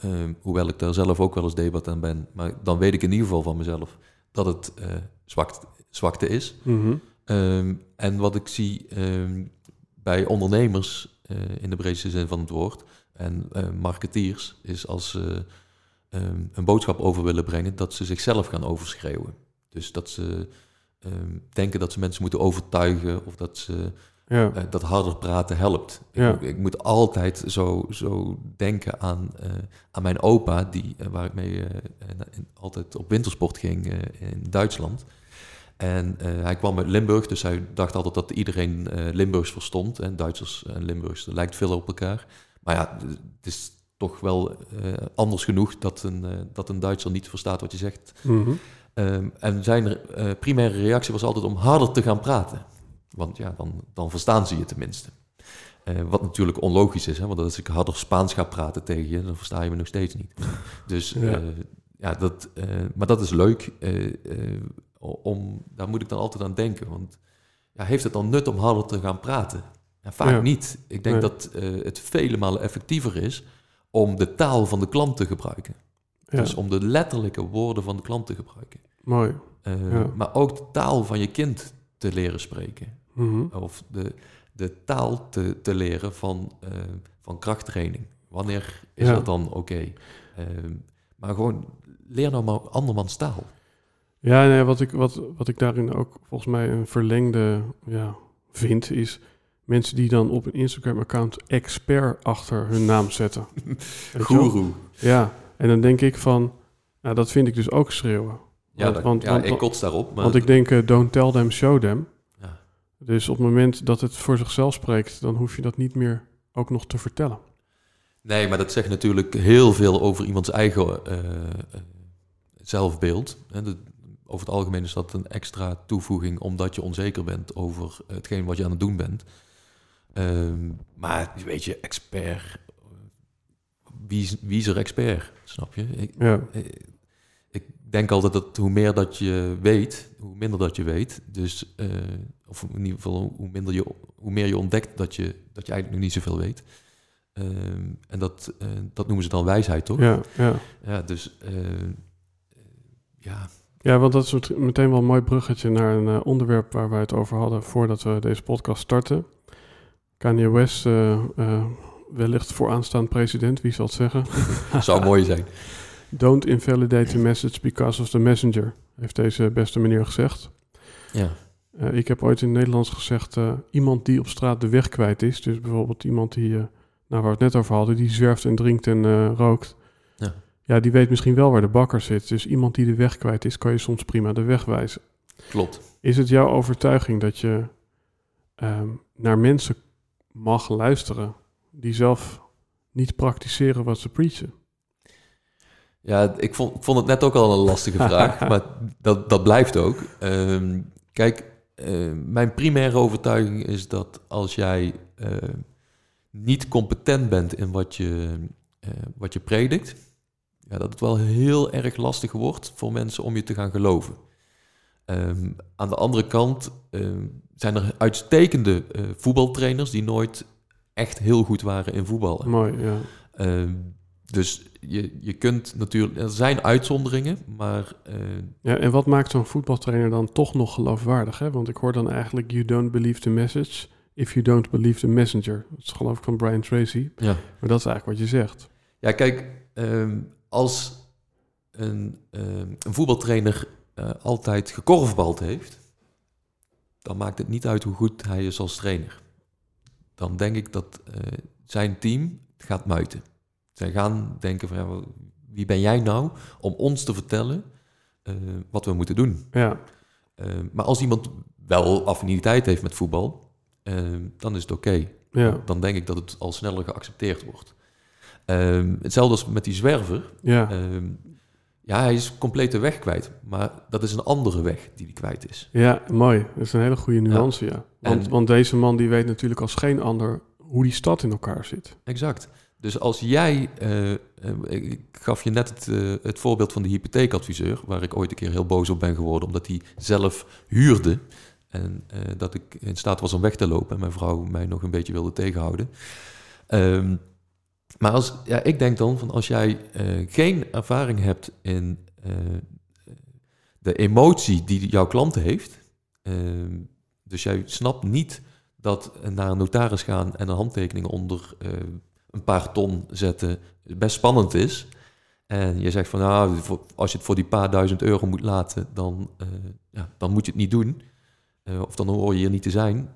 Uh, hoewel ik daar zelf ook wel eens debat aan ben. Maar dan weet ik in ieder geval van mezelf dat het zwakte, zwakte is. Mm -hmm. en wat ik zie ehm, bij ondernemers, in de breedste zin van het woord, en marketeers, is als ze ehm, een boodschap over willen brengen, dat ze zichzelf gaan overschreeuwen. Dus dat ze denken dat ze mensen moeten overtuigen of dat ze ja. uh, dat harder praten helpt. Ja. Ik, ik, moet altijd zo, zo denken aan, uh, aan mijn opa, die, uh, waar ik mee altijd op wintersport ging in Duitsland. En hij kwam uit Limburg, dus hij dacht altijd dat iedereen Limburgs verstond. En Duitsers en Limburgs, dat lijkt veel op elkaar. Maar ja, het is toch wel anders genoeg dat een, dat een Duitser niet verstaat wat je zegt. Mm -hmm. Um, en zijn uh, primaire reactie was altijd om harder te gaan praten. Want ja, dan, dan verstaan ze je tenminste. Uh, wat natuurlijk onlogisch is, hè? want als ik harder Spaans ga praten tegen je, dan versta je me nog steeds niet. Dus ja, uh, ja dat, maar dat is leuk. Om, daar moet ik dan altijd aan denken. Want ja, heeft het dan nut om harder te gaan praten? Vaak ja. niet. Ik denk dat het vele malen effectiever is om de taal van de klant te gebruiken. Dus om de letterlijke woorden van de klant te gebruiken. Mooi. Uh, Maar ook de taal van je kind te leren spreken. Mm -hmm. Of de, de taal te, te leren van, uh, van krachttraining. Wanneer is dat dan oké? Okay? Uh, maar gewoon leer nou maar andermans taal. Ja, nee, wat, ik, wat, wat ik daarin ook volgens mij een verlengde ja, vind, is mensen die dan op een Instagram-account expert achter hun naam zetten. Guru. Ja, en dan denk ik van, nou, dat vind ik dus ook schreeuwen. Ja, want, want, ja want, ik kots daarop. Maar want ik denk, uh, don't tell them, show them. Ja. Dus op het moment dat het voor zichzelf spreekt, dan hoef je dat niet meer ook nog te vertellen. Nee, maar dat zegt natuurlijk heel veel over iemands eigen uh, zelfbeeld. De, over het algemeen is dat een extra toevoeging omdat je onzeker bent over hetgeen wat je aan het doen bent. Um, maar weet je, expert. Wie, wie is er expert? Snap je? Ik, ja denk altijd dat hoe meer dat je weet, hoe minder dat je weet. Dus, uh, of in ieder geval hoe, minder je, hoe meer je ontdekt dat je, dat je eigenlijk nog niet zoveel weet. Uh, en dat, uh, dat noemen ze dan wijsheid, toch? Ja, ja. ja dus. Ja, Ja, want dat is met- meteen wel een mooi bruggetje naar een eh, onderwerp waar wij het over hadden voordat we deze podcast starten. Kanye West, eh, eh, wellicht vooraanstaand president, wie zal het zeggen? Zou mooi zijn. Don't invalidate the message because of the messenger, heeft deze beste meneer gezegd. Ja. Ik heb ooit in het Nederlands gezegd, iemand die op straat de weg kwijt is, dus bijvoorbeeld iemand die, eh, nou waar we het net over hadden, die zwerft en drinkt en rookt. Ja. Ja, die weet misschien wel waar de bakker zit. Dus iemand die de weg kwijt is, kan je soms prima de weg wijzen. Klopt. Is het jouw overtuiging dat je ehm, naar mensen mag luisteren die zelf niet praktiseren wat ze preachen? Ja, ik vond, ik vond het net ook al een lastige vraag, maar dat, dat blijft ook. Ehm, kijk, eh, mijn primaire overtuiging is dat als jij eh, niet competent bent in wat je, eh, wat je predikt, ja, dat het wel heel erg lastig wordt voor mensen om je te gaan geloven. Ehm, aan de andere kant ehm, zijn er uitstekende eh, voetbaltrainers die nooit echt heel goed waren in voetballen. Mooi, ja. Ehm, dus je, je kunt natuurlijk, er zijn uitzonderingen, maar eh, ja. En wat maakt zo'n voetbaltrainer dan toch nog geloofwaardig? Hè? Want ik hoor dan eigenlijk, you don't believe the message if you don't believe the messenger. Dat is geloof ik van Brian Tracy. ja. Maar dat is eigenlijk wat je zegt. Ja, kijk, als een, ehm, een voetbaltrainer eh, altijd gekorfbald heeft, dan maakt het niet uit hoe goed hij is als trainer. Dan denk ik dat eh, zijn team gaat muiten. Zij gaan denken van, ja, wie ben jij nou om ons te vertellen eh, wat we moeten doen? Ja, Eh, maar als iemand wel affiniteit heeft met voetbal, eh, dan is het oké. ja, Dan denk ik dat het al sneller geaccepteerd wordt. Ehm, hetzelfde als met die zwerver. ja, Ehm, ja, hij is compleet de weg kwijt. Maar dat is een andere weg die hij kwijt is. ja, mooi. Dat is een hele goede nuance, ja. Want, En- want deze man die weet natuurlijk als geen ander hoe die stad in elkaar zit. Exact. Dus als jij, eh, eh, ik gaf je net het, eh, het voorbeeld van de hypotheekadviseur, waar ik ooit een keer heel boos op ben geworden, omdat hij zelf huurde en dat ik in staat was om weg te lopen en mijn vrouw mij nog een beetje wilde tegenhouden. Ehm, maar als, ja, ik denk dan van als jij eh, geen ervaring hebt in eh, de emotie die jouw klant heeft, ehm, dus jij snapt niet dat naar een notaris gaan en een handtekening onder eh, een paar ton zetten best spannend is. En je zegt van nou, als je het voor die paar duizend euro moet laten, dan, ja, dan moet je het niet doen. Of dan hoor je hier niet te zijn.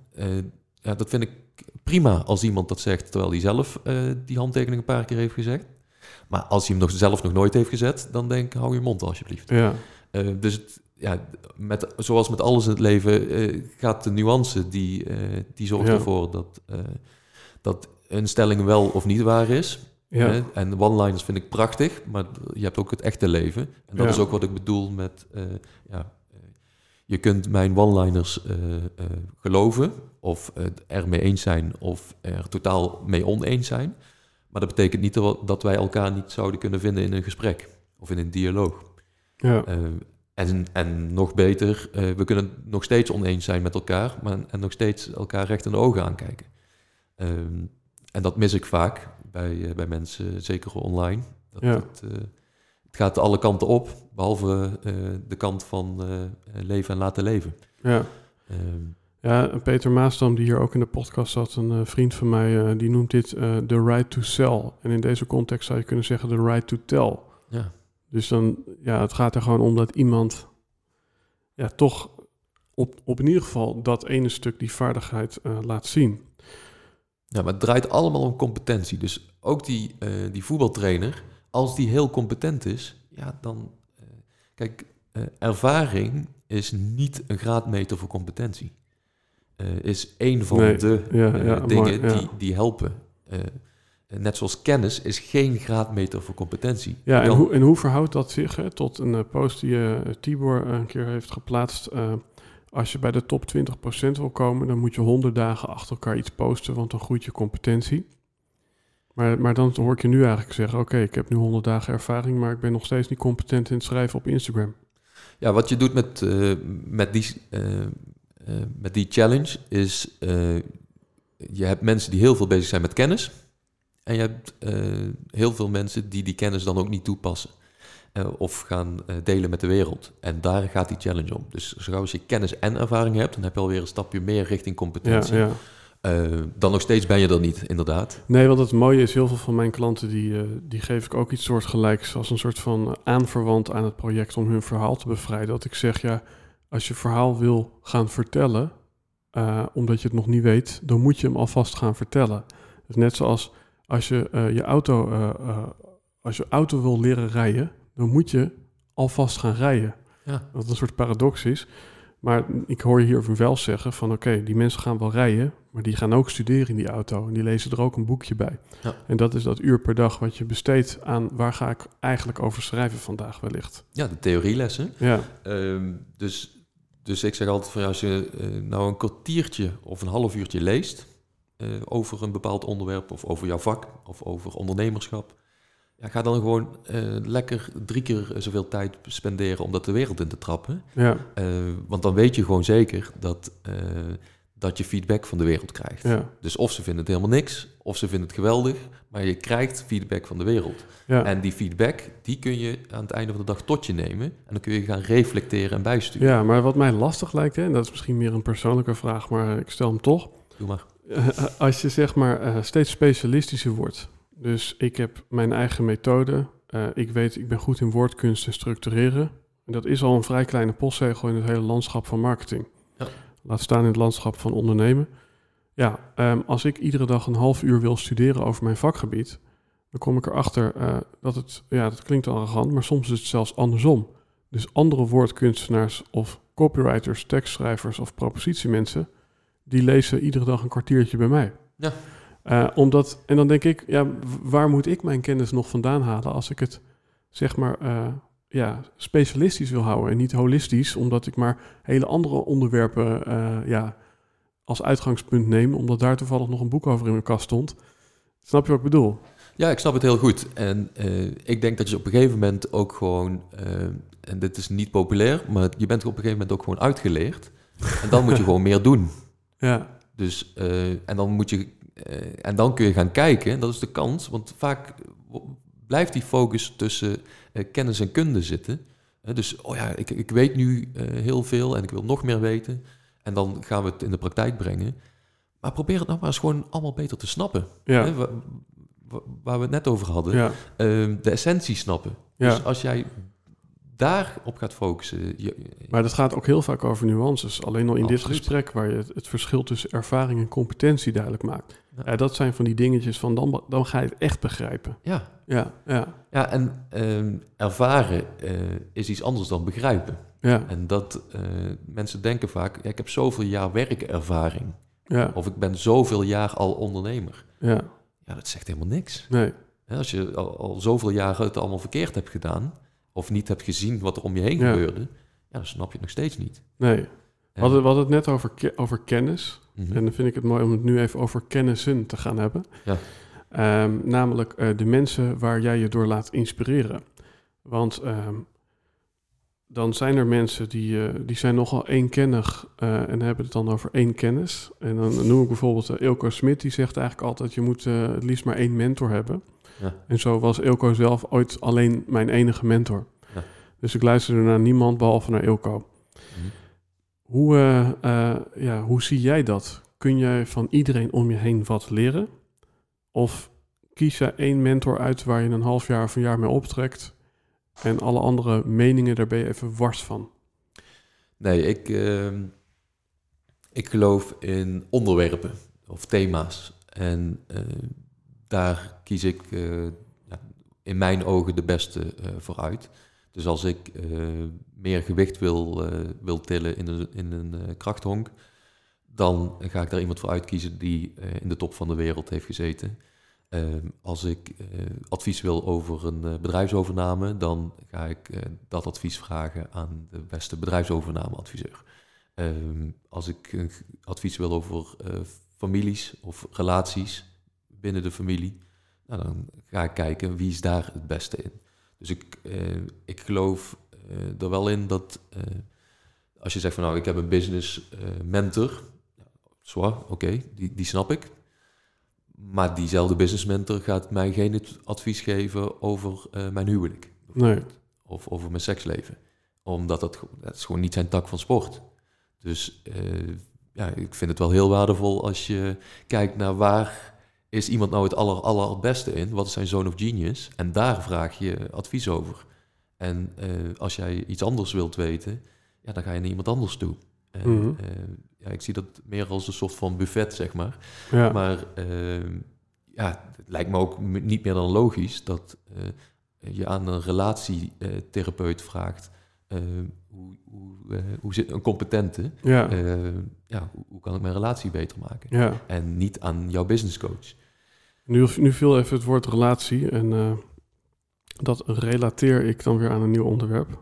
Ja, dat vind ik prima als iemand dat zegt, terwijl hij zelf eh, die handtekening een paar keer heeft gezegd. Maar als hij hem nog zelf nog nooit heeft gezet, dan denk ik, hou je mond alsjeblieft. Ja, Eh, dus het, ja, met, zoals met alles in het leven eh, gaat de nuance, die, die zorgt Ja. ervoor dat, dat een stelling wel of niet waar is. ja? En one-liners vind ik prachtig, maar je hebt ook het echte leven. En dat Ja. is ook wat ik bedoel met, ja, je kunt mijn one-liners geloven of het ermee eens zijn of er totaal mee oneens zijn. Maar dat betekent niet dat- wij elkaar niet zouden kunnen vinden in een gesprek of in een dialoog. ja, Eh, en, en nog beter, eh, we kunnen nog steeds oneens zijn met elkaar, maar en nog steeds elkaar recht in de ogen aankijken. Ehm, en dat mis ik vaak bij, eh, bij mensen, zeker online. Dat Ja. het, eh, het gaat alle kanten op, behalve eh, de kant van eh, leven en laten leven. ja. Ehm, Ja, Peter Maasdam, die hier ook in de podcast zat, een eh, vriend van mij, eh, die noemt dit eh the right to sell. En in deze context zou je kunnen zeggen the right to tell. ja. Dus dan, ja, het gaat er gewoon om dat iemand, ja, toch op, op in ieder geval dat ene stuk die vaardigheid eh, laat zien. ja, maar het draait allemaal om competentie. Dus ook die, eh, die voetbaltrainer, als die heel competent is, ja, dan... eh, kijk, eh, ervaring is niet een graadmeter voor competentie. Eh, is één van Nee, de ja, eh, ja, dingen ja. die, die helpen. Eh, net zoals kennis is geen graadmeter voor competentie. Ja, en hoe, en hoe verhoudt dat zich hè, tot een post die Tibor een keer heeft geplaatst? als je bij de top 20% wil komen, dan moet je 100 dagen achter elkaar iets posten, want dan groeit je competentie. Maar, maar dan hoor ik je nu eigenlijk zeggen, oké, ik heb nu 100 dagen ervaring, maar ik ben nog steeds niet competent in het schrijven op Instagram. Ja, wat je doet met, met, die, eh, met die challenge is... eh, je hebt mensen die heel veel bezig zijn met kennis... en je hebt eh, heel veel mensen die die kennis dan ook niet toepassen. of gaan delen met de wereld. En daar gaat die challenge om. Dus zo gauw als je kennis en ervaring hebt, dan heb je alweer een stapje meer richting competentie. Ja, ja. Eh, dan nog steeds ben je er niet, inderdaad. Nee, want het mooie is, heel veel van mijn klanten, die, die geef ik ook iets soortgelijks als een soort van aanverwant aan het project om hun verhaal te bevrijden. Dat ik zeg, ja, als je verhaal wil gaan vertellen, eh, omdat je het nog niet weet, dan moet je hem alvast gaan vertellen. Dus net zoals als je eh, je auto, eh, als je auto wil leren rijden, dan moet je alvast gaan rijden. Ja. Wat een soort paradox is. Maar ik hoor je hier wel zeggen van oké, die mensen gaan wel rijden, maar die gaan ook studeren in die auto en die lezen er ook een boekje bij. Ja. En dat is dat uur per dag wat je besteedt aan waar ga ik eigenlijk over schrijven vandaag wellicht. Ja, de theorielessen. Ja, Ehm, dus, dus ik zeg altijd van ja, als je eh, nou een kwartiertje of een half uurtje leest eh, over een bepaald onderwerp of over jouw vak of over ondernemerschap, ja, ga dan gewoon eh, lekker drie keer zoveel tijd spenderen om dat de wereld in te trappen. ja, want dan weet je gewoon zeker dat, dat je feedback van de wereld krijgt. ja, Dus of ze vinden het helemaal niks, of ze vinden het geweldig, maar je krijgt feedback van de wereld. ja. En die feedback, die kun je aan het einde van de dag tot je nemen. En dan kun je gaan reflecteren en bijsturen. ja, maar wat mij lastig lijkt, hè, en dat is misschien meer een persoonlijke vraag, maar ik stel hem toch. Doe maar. Eh, als je zeg maar eh, steeds specialistischer wordt. Dus ik heb mijn eigen methode. Eh, ik weet, ik ben goed in woordkunst en structureren. En dat is al een vrij kleine postzegel in het hele landschap van marketing. Laat staan in het landschap van ondernemen. Ja, ehm, als ik iedere dag een half uur wil studeren over mijn vakgebied, dan kom ik erachter eh, dat het, ja, dat klinkt arrogant, maar soms is het zelfs andersom. Dus andere woordkunstenaars of copywriters, tekstschrijvers of propositiemensen, die lezen iedere dag een kwartiertje bij mij. Ja. Eh, omdat, en dan denk ik, ja, waar moet ik mijn kennis nog vandaan halen als ik het, zeg maar, eh, ja, specialistisch wil houden en niet holistisch, omdat ik maar hele andere onderwerpen, eh, ja, als uitgangspunt neem, omdat daar toevallig nog een boek over in mijn kast stond. Snap je wat ik bedoel? Ja, ik snap het heel goed. En eh, ik denk dat je op een gegeven moment ook gewoon... eh, en dit is niet populair, maar je bent op een gegeven moment ook gewoon uitgeleerd. En dan moet je gewoon meer doen. Ja, Dus, en dan moet je... en dan kun je gaan kijken, en dat is de kans. Want vaak blijft die focus tussen eh, kennis en kunde zitten. Dus, oh ja, ik, ik weet nu eh, heel veel en ik wil nog meer weten. En dan gaan we het in de praktijk brengen. Maar probeer het nou maar eens gewoon allemaal beter te snappen. ja, Hè, wa- wa- waar we het net over hadden. ja, Ehm, de essentie snappen. ja. Dus als jij daarop gaat focussen... Je, Maar dat gaat ook heel vaak over nuances. Alleen al in dit gesprek waar je het, het verschil tussen ervaring en competentie duidelijk maakt. Ja. Ja, dat zijn van die dingetjes van dan, dan ga je het echt begrijpen. ja, Ja, ja, ja, en ehm, ervaren eh, is iets anders dan begrijpen. ja, En dat eh, mensen denken vaak, ja, ik heb zoveel jaar werkervaring. ja, Of ik ben zoveel jaar al ondernemer. ja. Ja, dat zegt helemaal niks. Nee, Als je al, al zoveel jaren het allemaal verkeerd hebt gedaan, of niet hebt gezien wat er om je heen Ja. gebeurde, ja, dan snap je het nog steeds niet. nee. We En- hadden, we hadden het net over, ke- over kennis. Mhm. En dan vind ik het mooi om het nu even over kennissen te gaan hebben. Ja. Ehm, namelijk eh, de mensen waar jij je door laat inspireren. Want ehm, dan zijn er mensen die, eh, die zijn nogal eenkennig eh, en hebben het dan over één kennis. En dan noem ik bijvoorbeeld uh, Ilko Smit, die zegt eigenlijk altijd... je moet het liefst maar één mentor hebben. Ja. En zo was Ilko zelf ooit alleen mijn enige mentor. Ja. Dus ik luisterde naar niemand behalve naar Ilko. Mhm. Hoe, eh, eh, ja, hoe zie jij dat? Kun jij van iedereen om je heen wat leren? Of kies jij één mentor uit waar je een half jaar of een jaar mee optrekt... en alle andere meningen, daar ben je even wars van? Nee, ik, ehm, ik geloof in onderwerpen of thema's. En eh, daar kies ik eh, in mijn ogen de beste eh, voor uit. Dus als ik eh, meer gewicht wil, wil tillen in een, in een krachthonk, dan ga ik daar iemand voor uitkiezen die in de top van de wereld heeft gezeten. Ehm, als ik advies wil over een bedrijfsovername, dan ga ik dat advies vragen aan de beste bedrijfsovernameadviseur. Ehm, als ik advies wil over families of relaties binnen de familie, nou, dan ga ik kijken wie is daar het beste in. Dus ik, eh, ik geloof eh, er wel in dat eh, als je zegt van nou ik heb een business mentor, zwaar, oké, die, die snap ik. Maar diezelfde business mentor gaat mij geen advies geven over mijn huwelijk. Nee. of over mijn seksleven. Omdat dat, dat is gewoon niet zijn tak van sport. Dus ja, ik vind het wel heel waardevol als je kijkt naar waar is iemand nou het aller, allerbeste in? Wat is zijn zone of genius? En daar vraag je advies over. En eh, als jij iets anders wilt weten, ja, dan ga je naar iemand anders toe. En, Mhm. eh, ja, ik zie dat meer als een soort van buffet, zeg maar. Ja. Maar ehm, ja, het lijkt me ook niet meer dan logisch dat eh, je aan een relatietherapeut vraagt. eh, hoe, hoe, hoe zit een competente? ja. eh, ja, hoe, hoe kan ik mijn relatie beter maken? ja. En niet aan jouw business coach. Nu, nu viel even het woord relatie en eh, dat relateer ik dan weer aan een nieuw onderwerp.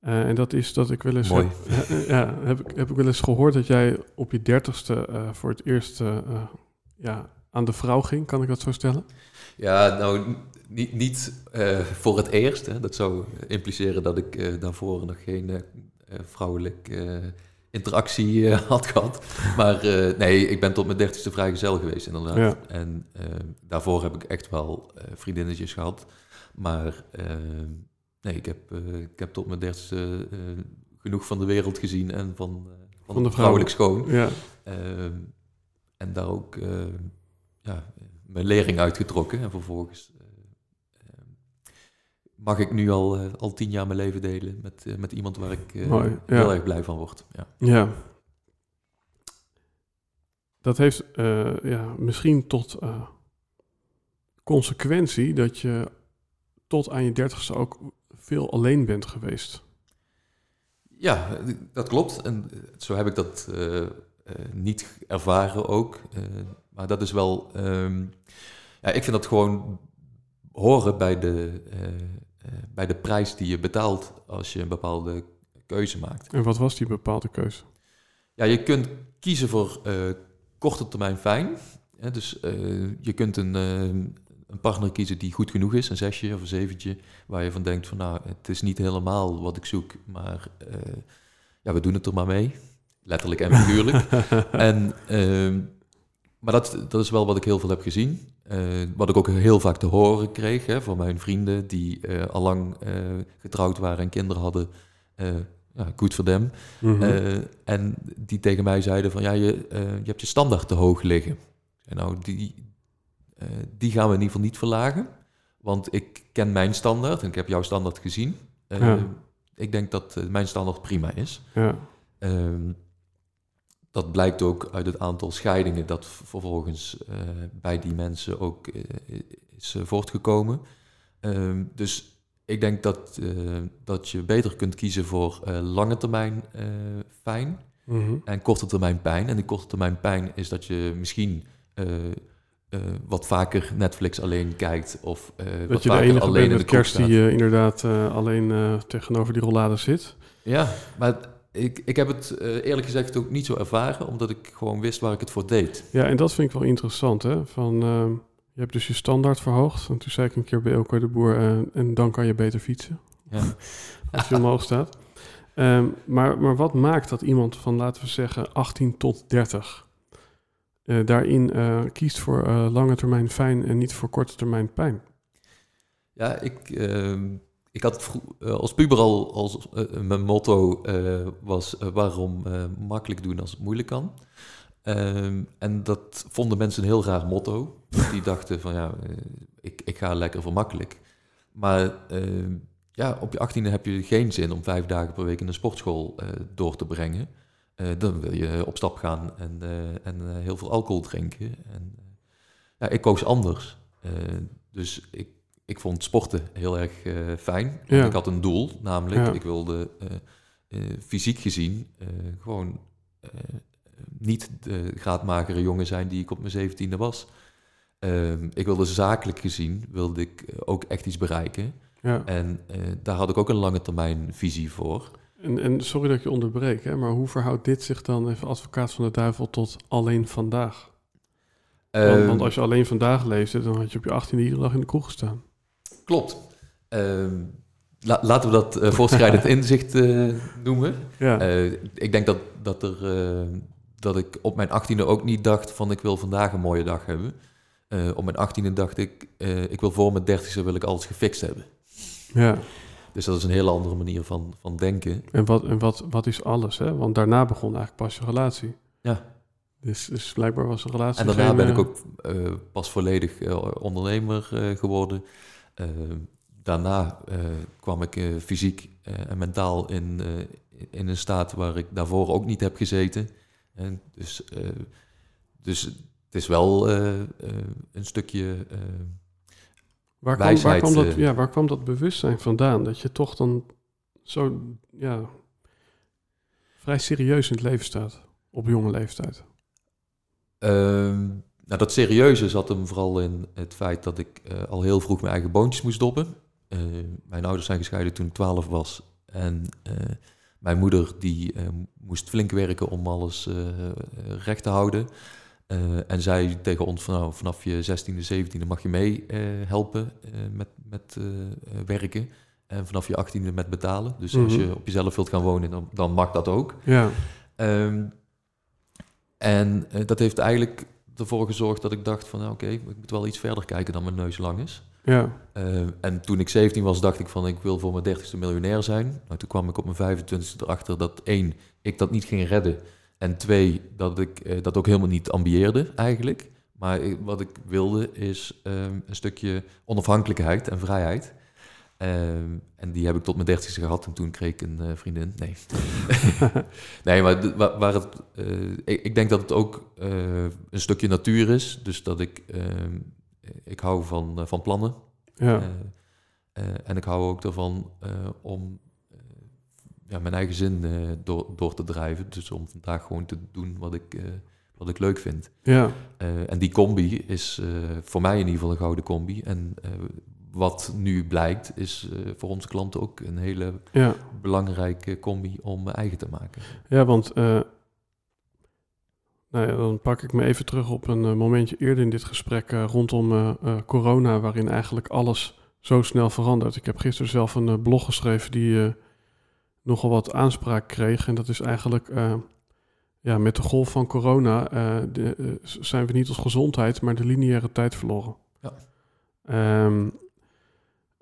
Eh, en dat is dat ik wel eens Mooi. heb, ja, heb, ik, heb ik wel eens gehoord dat jij op je dertigste eh voor het eerst ja, aan de vrouw ging, kan ik dat zo stellen? Ja, nou, niet, niet voor het eerst. Hè. Dat zou impliceren dat ik daarvoor nog geen vrouwelijke eh, interactie eh, had gehad. Maar eh, nee, ik ben tot mijn dertigste vrijgezel geweest inderdaad. Ja. En eh, daarvoor heb ik echt wel vriendinnetjes gehad. Maar eh, nee, ik heb, ik heb tot mijn dertigste genoeg van de wereld gezien en van, van, Van de vrouwelijk schoon. Ja, Ehm, en daar ook ja, mijn lering uitgetrokken. En vervolgens ehm, mag ik nu al, eh, al tien jaar mijn leven delen met, eh, met iemand waar ik eh, Mooi, ja. heel erg blij van word. Ja. ja. Dat heeft ja, misschien tot consequentie dat je tot aan je dertigste ook veel alleen bent geweest. ja, dat klopt. En zo heb ik dat niet ervaren ook. Maar dat is wel... ehm, ja, ik vind dat gewoon horen bij de, bij de prijs die je betaalt als je een bepaalde keuze maakt. En wat was die bepaalde keuze? Ja, je kunt kiezen voor eh, korte termijn fijn. Hè, dus eh, je kunt een, eh, een partner kiezen die goed genoeg is, een zesje of een zeventje, waar je van denkt van nou, het is niet helemaal wat ik zoek, maar eh, ja, we doen het er maar mee. Letterlijk en figuurlijk. en, ehm, maar dat, dat is wel wat ik heel veel heb gezien. Eh, wat ik ook heel vaak te horen kreeg hè, van mijn vrienden die eh allang eh, getrouwd waren en kinderen hadden. Ja, goed voor them. Mhm. En die tegen mij zeiden van ja, je, je hebt je standaard te hoog liggen. En nou, die, die gaan we in ieder geval niet verlagen. Want ik ken mijn standaard en ik heb jouw standaard gezien. Ja. Ik denk dat mijn standaard prima is. ja. Ehm, dat blijkt ook uit het aantal scheidingen dat vervolgens eh, bij die mensen ook eh, is eh, voortgekomen. Ehm, dus ik denk dat, dat je beter kunt kiezen voor lange termijn fijn Mhm. en korte termijn pijn. En die korte termijn pijn is dat je misschien wat vaker Netflix alleen kijkt of eh, Dat wat je de vaker enige alleen in de kerst die eh, inderdaad alleen tegenover die rollade zit. Ja, maar ik, ik heb het eh, eerlijk gezegd ook niet zo ervaren, omdat ik gewoon wist waar ik het voor deed. Ja, en dat vind ik wel interessant. Hè? Van, ehm, je hebt dus je standaard verhoogd. En toen zei ik een keer bij Elko de Boer... eh, en dan kan je beter fietsen, Ja. als je omhoog staat. Ehm, maar, maar wat maakt dat iemand van, laten we zeggen, 18 tot 30... eh, daarin kiest voor lange termijn fijn en niet voor korte termijn pijn? Ja, ik, ehm, ik had eh, als puber al als eh, mijn motto eh, was waarom makkelijk doen als het moeilijk kan. Ehm, en dat vonden mensen een heel raar motto. Die dachten van ja, ik, ik ga lekker voor makkelijk. Maar ehm, ja, op je achttiende heb je geen zin om vijf dagen per week in een sportschool door te brengen. Dan wil je op stap gaan en, en heel veel alcohol drinken. En, ja, ik koos anders. Dus ik ik vond sporten heel erg eh, fijn. Ja. Ik had een doel, namelijk Ja. ik wilde eh, eh, fysiek gezien gewoon niet de graadmagere jongen zijn die ik op mijn zeventiende was. Ehm, ik wilde zakelijk gezien, wilde ik ook echt iets bereiken. Ja. En daar had ik ook een lange termijn visie voor. En, en sorry dat ik je onderbreek, hè, maar hoe verhoudt dit zich dan, even advocaat van de duivel, tot alleen vandaag? Want, Ehm, want als je alleen vandaag leefde, dan had je op je 18e iedere dag in de kroeg gestaan. Klopt. Ehm, la- laten we dat eh, voortschrijdend inzicht eh, noemen. Ja, Eh, ik denk dat, dat, er, dat ik op mijn achttiende ook niet dacht van ik wil vandaag een mooie dag hebben. Op mijn achttiende dacht ik, ik wil voor mijn dertigste wil ik alles gefixt hebben. ja, Dus dat is een hele andere manier van, van denken. En, wat, en wat, wat is alles, hè? Want daarna begon eigenlijk pas je relatie. Ja. Dus, dus blijkbaar was een relatie En daarna geen, ben ik ook pas volledig ondernemer geworden. Eh, daarna eh, kwam ik eh, fysiek en mentaal in, in een staat waar ik daarvoor ook niet heb gezeten. En dus, dus het is wel een stukje. Waar kwam, waar, kwam dat, ja, waar kwam dat bewustzijn vandaan? Dat je toch dan zo ja, vrij serieus in het leven staat. Op jonge leeftijd. Ehm, nou, dat serieuze zat hem vooral in het feit dat ik eh, al heel vroeg mijn eigen boontjes moest doppen. Eh, mijn ouders zijn gescheiden toen ik 12 was. En eh, mijn moeder die moest flink werken om alles recht te houden. En zei tegen ons van, nou, vanaf je 16e, 17e mag je mee helpen met, met werken. En vanaf je 18e met betalen. Dus als Mhm. je op jezelf wilt gaan wonen, dan, dan mag dat ook. Ja, Ehm, en dat heeft eigenlijk ervoor gezorgd dat ik dacht van, nou, oké, ik moet wel iets verder kijken dan mijn neus lang is. ja, Ehm, en toen ik 17 was, dacht ik van, ik wil voor mijn 30ste miljonair zijn. Nou, toen kwam ik op mijn 25ste erachter dat één, ik dat niet ging redden. En twee, dat ik eh, dat ook helemaal niet ambieerde eigenlijk. Maar ik- wat ik wilde is ehm, een stukje onafhankelijkheid en vrijheid. Ehm, en die heb ik tot mijn dertigste gehad en toen kreeg ik een eh, vriendin. Nee. nee, maar waar, waar het, eh, ik, ik denk dat het ook eh, een stukje natuur is. Dus dat ik, ehm, ik hou van, van plannen. ja. En ik hou ook ervan om ja, mijn eigen zin door, door te drijven. Dus om vandaag gewoon te doen wat ik, wat ik leuk vind. ja. En die combi is voor mij in ieder geval een gouden combi. En wat nu blijkt, is eh, voor onze klanten ook een hele ja. belangrijke combi om eigen te maken. Ja, want eh, nou ja, dan pak ik me even terug op een eh, momentje eerder in dit gesprek eh, rondom eh, eh, corona, waarin eigenlijk alles zo snel verandert. Ik heb gisteren zelf een eh, blog geschreven die eh, nogal wat aanspraak kreeg. En dat is eigenlijk, eh, ja, met de golf van corona eh, de, eh, zijn we niet als gezondheid, maar de lineaire tijd verloren. Ja. Ehm,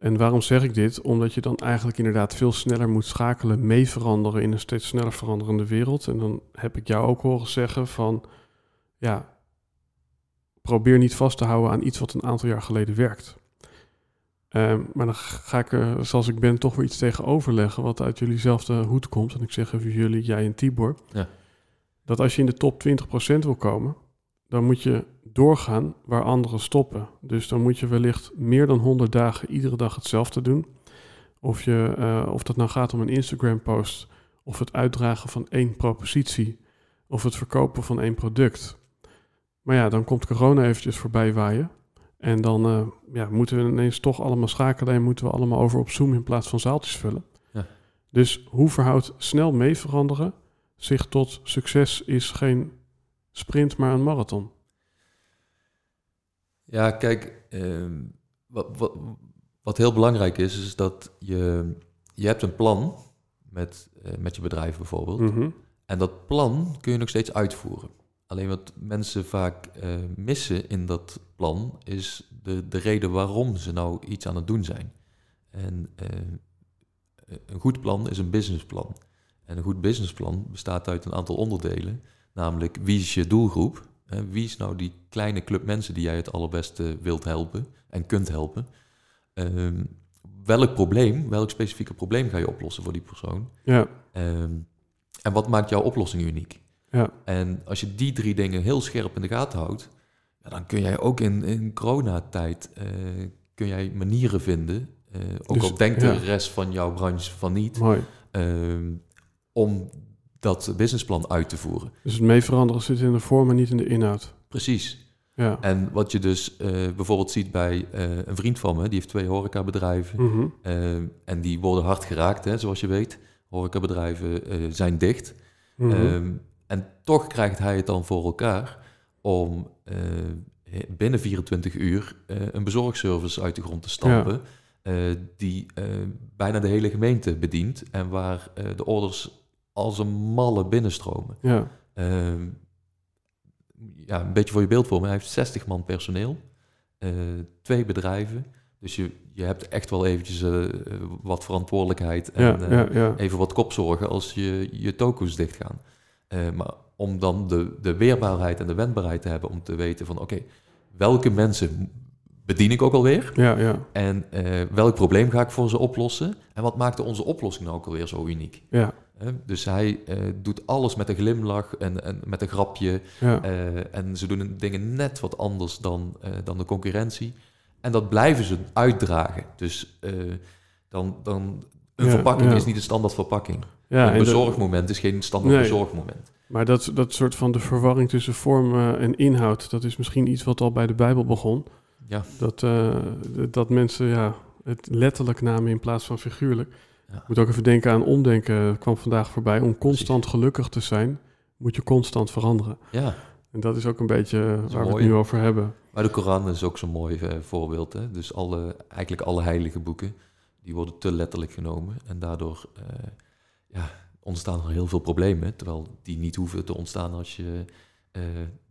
en waarom zeg ik dit? Omdat je dan eigenlijk inderdaad veel sneller moet schakelen, mee veranderen in een steeds sneller veranderende wereld. En dan heb ik jou ook horen zeggen van, ja, probeer niet vast te houden aan iets wat een aantal jaar geleden werkt. Ehm, maar dan ga ik er, zoals ik ben, toch weer iets tegenover leggen wat uit jullie zelfde hoed komt. En ik zeg even jullie, jij en Tibor. Ja. Dat als je in de top 20% wil komen, dan moet je doorgaan waar anderen stoppen. Dus dan moet je wellicht meer dan 100 dagen iedere dag hetzelfde doen. Of, je, eh, of dat nou gaat om een Instagram-post, of het uitdragen van één propositie, of het verkopen van één product. Maar ja, dan komt corona eventjes voorbij waaien. En dan eh, ja, moeten we ineens toch allemaal schakelen en moeten we allemaal over op Zoom in plaats van zaaltjes vullen. Ja. Dus hoe verhoudt snel mee veranderen zich tot succes is geen sprint, maar een marathon? Ja, kijk, ehm, wat, wat, wat heel belangrijk is, is dat je, je hebt een plan met, eh, met je bedrijf bijvoorbeeld. Mhm. En dat plan kun je nog steeds uitvoeren. Alleen wat mensen vaak eh, missen in dat plan is de, de reden waarom ze nou iets aan het doen zijn. En eh, een goed plan is een businessplan. En een goed businessplan bestaat uit een aantal onderdelen. Namelijk, wie is je doelgroep? Hè, wie is nou die kleine club mensen die jij het allerbeste wilt helpen en kunt helpen? Ehm, welk probleem, welk specifieke probleem ga je oplossen voor die persoon? Ja, Ehm, en wat maakt jouw oplossing uniek? ja, En als je die drie dingen heel scherp in de gaten houdt, ja, dan kun jij ook in, in coronatijd eh, kun jij manieren vinden. eh, ook Dus, al denkt ja. de rest van jouw branche van niet, mooi. ehm, om dat businessplan uit te voeren. Dus het mee veranderen zit in de vorm en niet in de inhoud. Precies. Ja. En wat je dus eh, bijvoorbeeld ziet bij eh, een vriend van me, die heeft twee horecabedrijven. Eh, en die worden hard geraakt, hè, zoals je weet. Horecabedrijven zijn dicht. Mhm. Ehm, en toch krijgt hij het dan voor elkaar om binnen 24 uur een bezorgservice uit de grond te stampen. die bijna de hele gemeente bedient en waar de orders als een malle binnenstromen. ja. Ehm, ja, een beetje voor je beeldvorming. Hij heeft 60 man personeel, eh, twee bedrijven. Dus je, je hebt echt wel eventjes eh, wat verantwoordelijkheid en Ja, eh, ja, ja. even wat kopzorgen als je, je tokus dichtgaan. Maar om dan de, de weerbaarheid en de wendbaarheid te hebben om te weten van oké, welke mensen bedien ik ook alweer? Ja, ja, En welk probleem ga ik voor ze oplossen? En wat maakte onze oplossing nou ook alweer zo uniek? ja? Dus hij eh, doet alles met een glimlach en, en met een grapje. ja. eh, en ze doen dingen net wat anders dan, eh, dan de concurrentie. En dat blijven ze uitdragen. Dus dan, dan een Ja, verpakking ja. is niet een standaard verpakking. een de- bezorgmoment is geen standaard Nee. bezorgmoment. maar dat, dat soort van de verwarring tussen vorm en inhoud, dat is misschien iets wat al bij de Bijbel begon. Ja, Dat, dat mensen ja, het letterlijk namen in plaats van figuurlijk. Ja. Moet ook even denken aan omdenken, dat kwam vandaag voorbij. Om constant gelukkig te zijn, moet je constant veranderen. ja. En dat is ook een beetje eh, waar we het nu over hebben. Maar de Koran is ook zo'n mooi eh, voorbeeld. Hè? Dus alle, eigenlijk alle heilige boeken, die worden te letterlijk genomen. En daardoor eh, ja, ontstaan er heel veel problemen. Terwijl die niet hoeven te ontstaan als je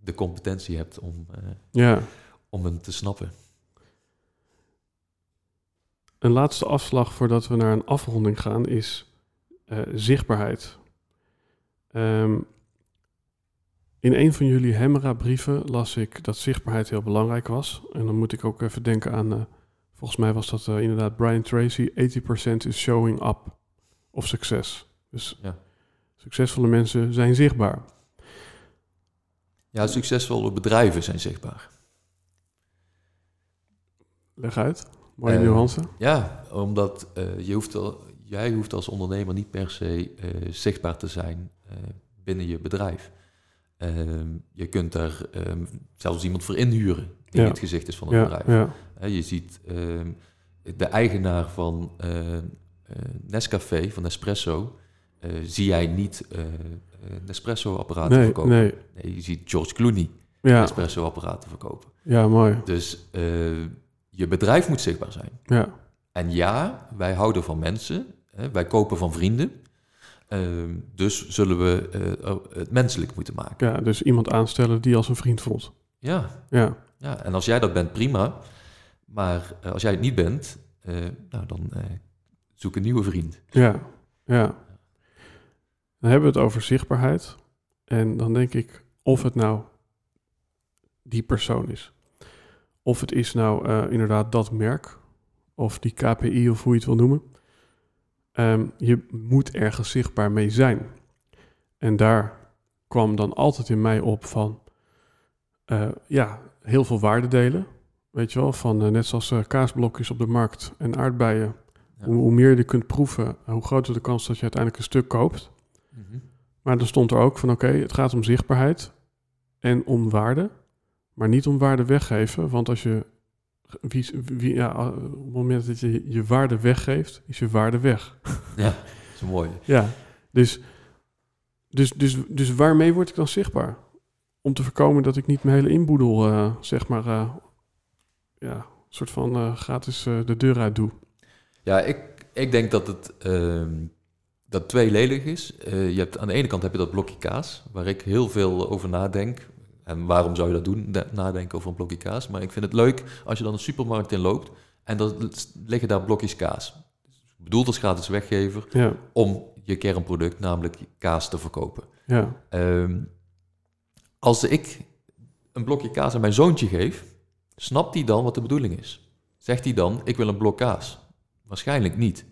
de competentie hebt om, Ja, om hem te snappen. Een laatste afslag voordat we naar een afronding gaan is eh, zichtbaarheid. Ehm, in een van jullie Hemera-brieven las ik dat zichtbaarheid heel belangrijk was. En dan moet ik ook even denken aan, eh, volgens mij was dat eh, inderdaad Brian Tracy, 80% is showing up of succes. Dus Ja. succesvolle mensen zijn zichtbaar. Ja, succesvolle bedrijven zijn zichtbaar. Leg uit, Eh, Johansen. Ja, omdat eh, je hoeft al, jij hoeft als ondernemer niet per se eh, zichtbaar te zijn eh, binnen je bedrijf. Ehm, je kunt daar ehm, zelfs iemand voor inhuren die Ja. het gezicht is van het Ja, bedrijf. ja, je ziet ehm, de eigenaar van Nescafé, van Nespresso, zie jij niet Nespresso-apparaten nee, verkopen. nee, Nee, je ziet George Clooney ja, Nespresso-apparaten verkopen. ja, mooi. Dus je bedrijf moet zichtbaar zijn. Ja, En ja, wij houden van mensen, hè, wij kopen van vrienden. Ehm, dus zullen we eh, het menselijk moeten maken. ja, dus iemand aanstellen die als een vriend voelt. Ja, Ja, ja, en als jij dat bent, prima. Maar eh, als jij het niet bent, eh, nou, dan zoek een nieuwe vriend. Ja, ja. Dan hebben we het over zichtbaarheid. En dan denk ik of het nou die persoon is. Of het is nou eh, inderdaad dat merk. Of die KPI of hoe je het wil noemen. Ehm, je moet ergens zichtbaar mee zijn. En daar kwam dan altijd in mij op van... eh, ja, heel veel waarde delen. Weet je wel, van eh, net zoals kaasblokjes op de markt en aardbeien. Ja. Hoe, hoe meer je die kunt proeven, hoe groter de kans dat je uiteindelijk een stuk koopt. Mhm. Maar er stond er ook van oké, het gaat om zichtbaarheid en om waarde, maar niet om waarde weggeven. Want als je, wie, wie, ja, op het moment dat je je waarde weggeeft, is je waarde weg. Ja, dat is mooi. Ja, dus, dus, dus, dus waarmee word ik dan zichtbaar? Om te voorkomen dat ik niet mijn hele inboedel, eh, zeg maar, eh, ja, een soort van eh, gratis de deur uit doe. Ja, ik, ik denk dat het ehm, dat tweeledig is. Je hebt, aan de ene kant heb je dat blokje kaas, waar ik heel veel over nadenk. En waarom zou je dat doen, de- nadenken over een blokje kaas? Maar ik vind het leuk als je dan een supermarkt in loopt en dan liggen daar blokjes kaas. Bedoeld als gratis weggever Ja, om je kernproduct, namelijk kaas, te verkopen. ja, Ehm, als ik een blokje kaas aan mijn zoontje geef, snapt hij dan wat de bedoeling is? Zegt hij dan, ik wil een blok kaas? Waarschijnlijk niet.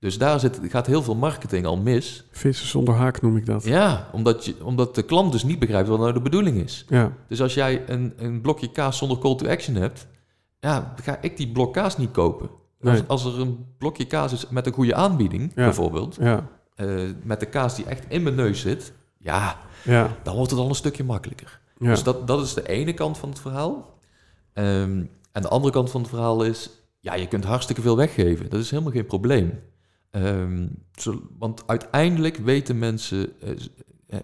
Dus daar zit, gaat heel veel marketing al mis. vissen zonder haak noem ik dat. Ja, omdat, je, omdat de klant dus niet begrijpt wat nou de bedoeling is. Ja, Dus als jij een, een blokje kaas zonder call to action hebt, ja, ga ik die blok kaas niet kopen. Nee. Als, als er een blokje kaas is met een goede aanbieding, Ja. bijvoorbeeld, ja, eh, met de kaas die echt in mijn neus zit, ja, ja, dan wordt het al een stukje makkelijker. ja. Dus dat, dat is de ene kant van het verhaal. Ehm, en de andere kant van het verhaal is, ja, je kunt hartstikke veel weggeven. Dat is helemaal geen probleem. Ehm, zo- want uiteindelijk weten mensen, eh, eh,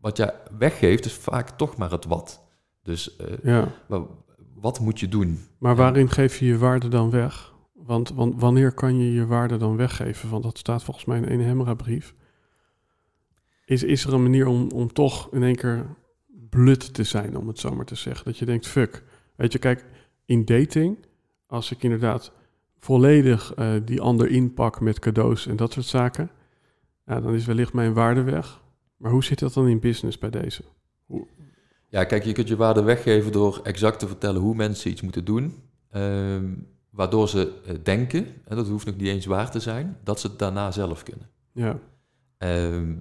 wat jij weggeeft is vaak toch maar het wat. Dus eh, ja. wa- wat moet je doen? Maar waarin geef je je waarde dan weg? Want, want wanneer kan je je waarde dan weggeven? Want dat staat volgens mij in een Hemera-brief. Is, is er een manier om, om toch in één keer blut te zijn, om het zo maar te zeggen? Dat je denkt, fuck. Weet je, kijk, in dating, als ik inderdaad volledig eh, die ander inpak met cadeaus en dat soort zaken, ja, dan is wellicht mijn waarde weg. Maar hoe zit dat dan in business bij deze? Hoe- Ja, kijk, je kunt je waarde weggeven door exact te vertellen hoe mensen iets moeten doen. ehm, waardoor ze eh, denken, en dat hoeft nog niet eens waar te zijn, dat ze het daarna zelf kunnen. Ja, Ehm,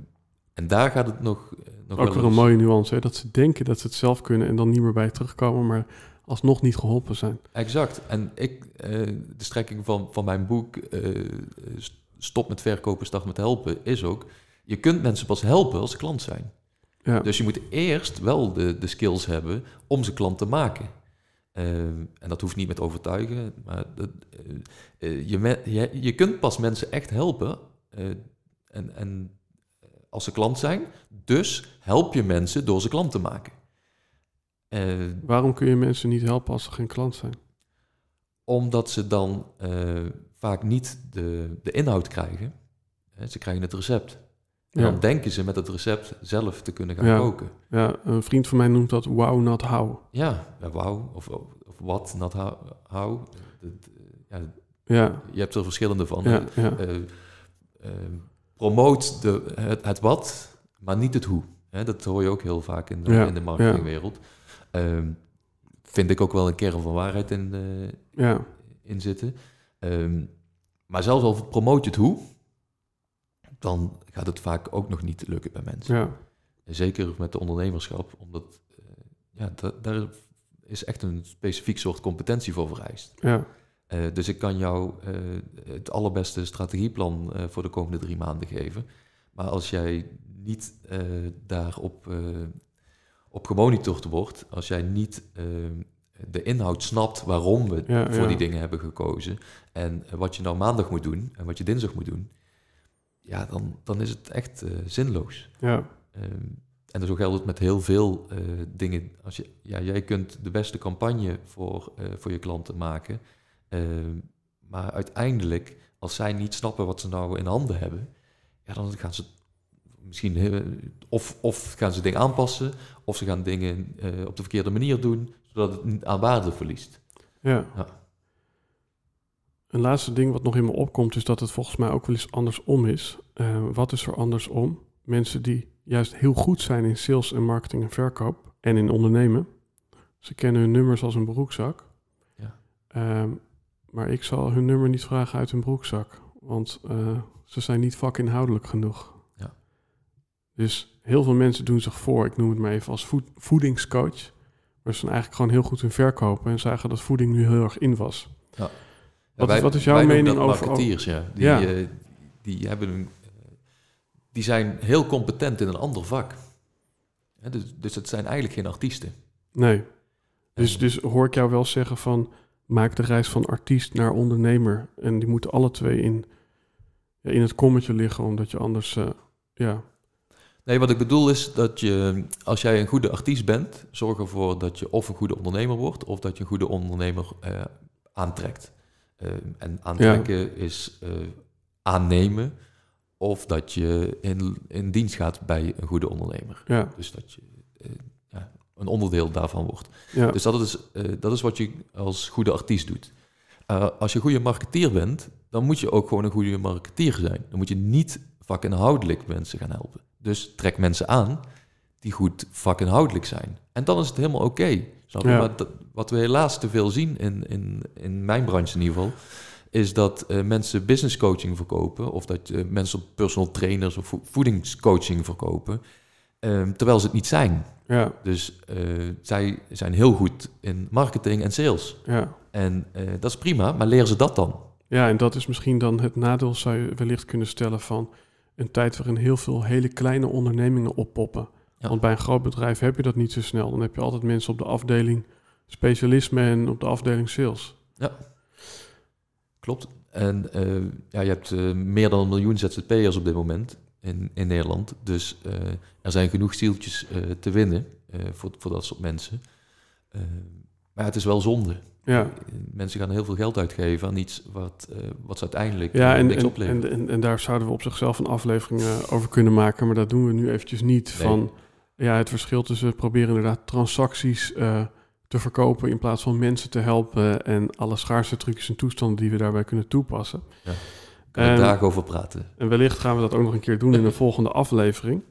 en daar gaat het nog, eh, nog ook wel weer een mooie nuance, hè? dat ze denken dat ze het zelf kunnen en dan niet meer bij terugkomen, maar alsnog niet geholpen zijn. Exact. En ik, eh, de strekking van, van mijn boek, eh, Stop met verkopen, start met helpen, is ook... Je kunt mensen pas helpen als ze klant zijn. Ja, Dus je moet eerst wel de, de skills hebben om ze klant te maken. Ehm, en dat hoeft niet met overtuigen, maar dat, eh, eh, je, me- je, je kunt pas mensen echt helpen eh, en, en als ze klant zijn. Dus help je mensen door ze klant te maken. Eh, waarom kun je mensen niet helpen als ze geen klant zijn? omdat ze dan eh, vaak niet de, de inhoud krijgen. Hè, Ze krijgen het recept. En Ja. dan denken ze met het recept zelf te kunnen gaan Ja. koken. Ja, een vriend van mij noemt dat wow, not how. Ja, ja wauw, of, of, of wat, not how. ja, Ja, je hebt er verschillende van. ja, ja. Eh, promoot de, het, het wat, maar niet het hoe. Dat hoor je ook heel vaak in de, Ja, in de marketingwereld. Ehm, vind ik ook wel een kern van waarheid in, eh, ja. in zitten. Ehm, maar zelfs al promoot je het hoe, dan gaat het vaak ook nog niet lukken bij mensen. ja. Zeker met de ondernemerschap, omdat eh, ja, da- daar is echt een specifiek soort competentie voor vereist. ja. Eh, dus ik kan jou het allerbeste strategieplan voor de komende drie maanden geven. Maar als jij niet daarop op gemonitord wordt, als jij niet eh, de inhoud snapt waarom we Ja, voor ja. die dingen hebben gekozen en wat je nou maandag moet doen en wat je dinsdag moet doen, ja, dan, dan is het echt eh, zinloos. ja. Ehm, en zo geldt het met heel veel eh, dingen. Als je, ja, jij kunt de beste campagne voor, eh, voor je klanten maken. ehm, maar uiteindelijk, als zij niet snappen wat ze nou in handen hebben, ja, dan gaan ze misschien heel- of, of gaan ze dingen aanpassen, of ze gaan dingen eh, op de verkeerde manier doen, zodat het niet aan waarde verliest. Ja. Ja. Een laatste ding wat nog in me opkomt is dat het volgens mij ook wel eens andersom is. Eh, wat is er andersom? Mensen die juist heel goed zijn in sales en marketing en verkoop en in ondernemen. Ze kennen hun nummers als een broekzak. Ja. Ehm, maar ik zal hun nummer niet vragen uit hun broekzak, want eh, ze zijn niet vakinhoudelijk genoeg. Dus heel veel mensen doen zich voor, ik noem het maar even als voed- voedingscoach. Maar ze zijn eigenlijk gewoon heel goed in verkopen en zagen dat voeding nu heel erg in was. Ja, Wat is- wat is jouw mening dat over- marketeers, ja. Die, Ja. eh, die, hebben een, eh, die zijn heel competent in een ander vak. Dus, dus het zijn eigenlijk geen artiesten. Nee. Dus, En- dus hoor ik jou wel zeggen van maak de reis van artiest naar ondernemer. En die moeten alle twee in, in het kommetje liggen, omdat je anders, eh, ja, Nee, wat ik bedoel is dat je, als jij een goede artiest bent, zorg ervoor dat je of een goede ondernemer wordt, of dat je een goede ondernemer eh, aantrekt. Eh, en aantrekken is eh, aannemen, of dat je in, in dienst gaat bij een goede ondernemer. ja, Dus dat je ja, een onderdeel daarvan wordt. ja, Dus dat is, dat is wat je als goede artiest doet. Als je een goede marketeer bent, dan moet je ook gewoon een goede marketeer zijn. Dan moet je niet vakinhoudelijk mensen gaan helpen. Dus trek mensen aan die goed vakinhoudelijk zijn. En dan is het helemaal oké. snap je? Ja. Maar dat- wat we helaas te veel zien in, in, in mijn branche in ieder geval, is dat eh, mensen business coaching verkopen of dat eh, mensen personal trainers of vo- voedingscoaching verkopen, eh, terwijl ze het niet zijn. ja, Dus eh, zij zijn heel goed in marketing en sales. ja. En dat is prima, maar leer ze dat dan. Ja, en dat is misschien dan het nadeel, zou je wellicht kunnen stellen, van een tijd waarin heel veel hele kleine ondernemingen oppoppen. Ja. Want bij een groot bedrijf heb je dat niet zo snel. Dan heb je altijd mensen op de afdeling specialisme en op de afdeling sales. Klopt. En eh, ja, je hebt eh, meer dan een miljoen ZZP'ers op dit moment in, in Nederland. Dus eh, er zijn genoeg zieltjes te winnen voor, voor dat soort mensen. Maar het is wel zonde. Ja, Mensen gaan heel veel geld uitgeven aan iets wat, eh, wat ze uiteindelijk ja eh, en, niks en, oplevert. en, en, en daar zouden we op zichzelf een aflevering eh, over kunnen maken. Maar dat doen we nu eventjes niet. Nee. Van ja, het verschil tussen proberen inderdaad transacties te verkopen in plaats van mensen te helpen en alle schaarse trucjes en toestanden die we daarbij kunnen toepassen. Ja. Kunnen we En- daar over praten. En wellicht gaan we dat ook nog een keer doen in een volgende aflevering.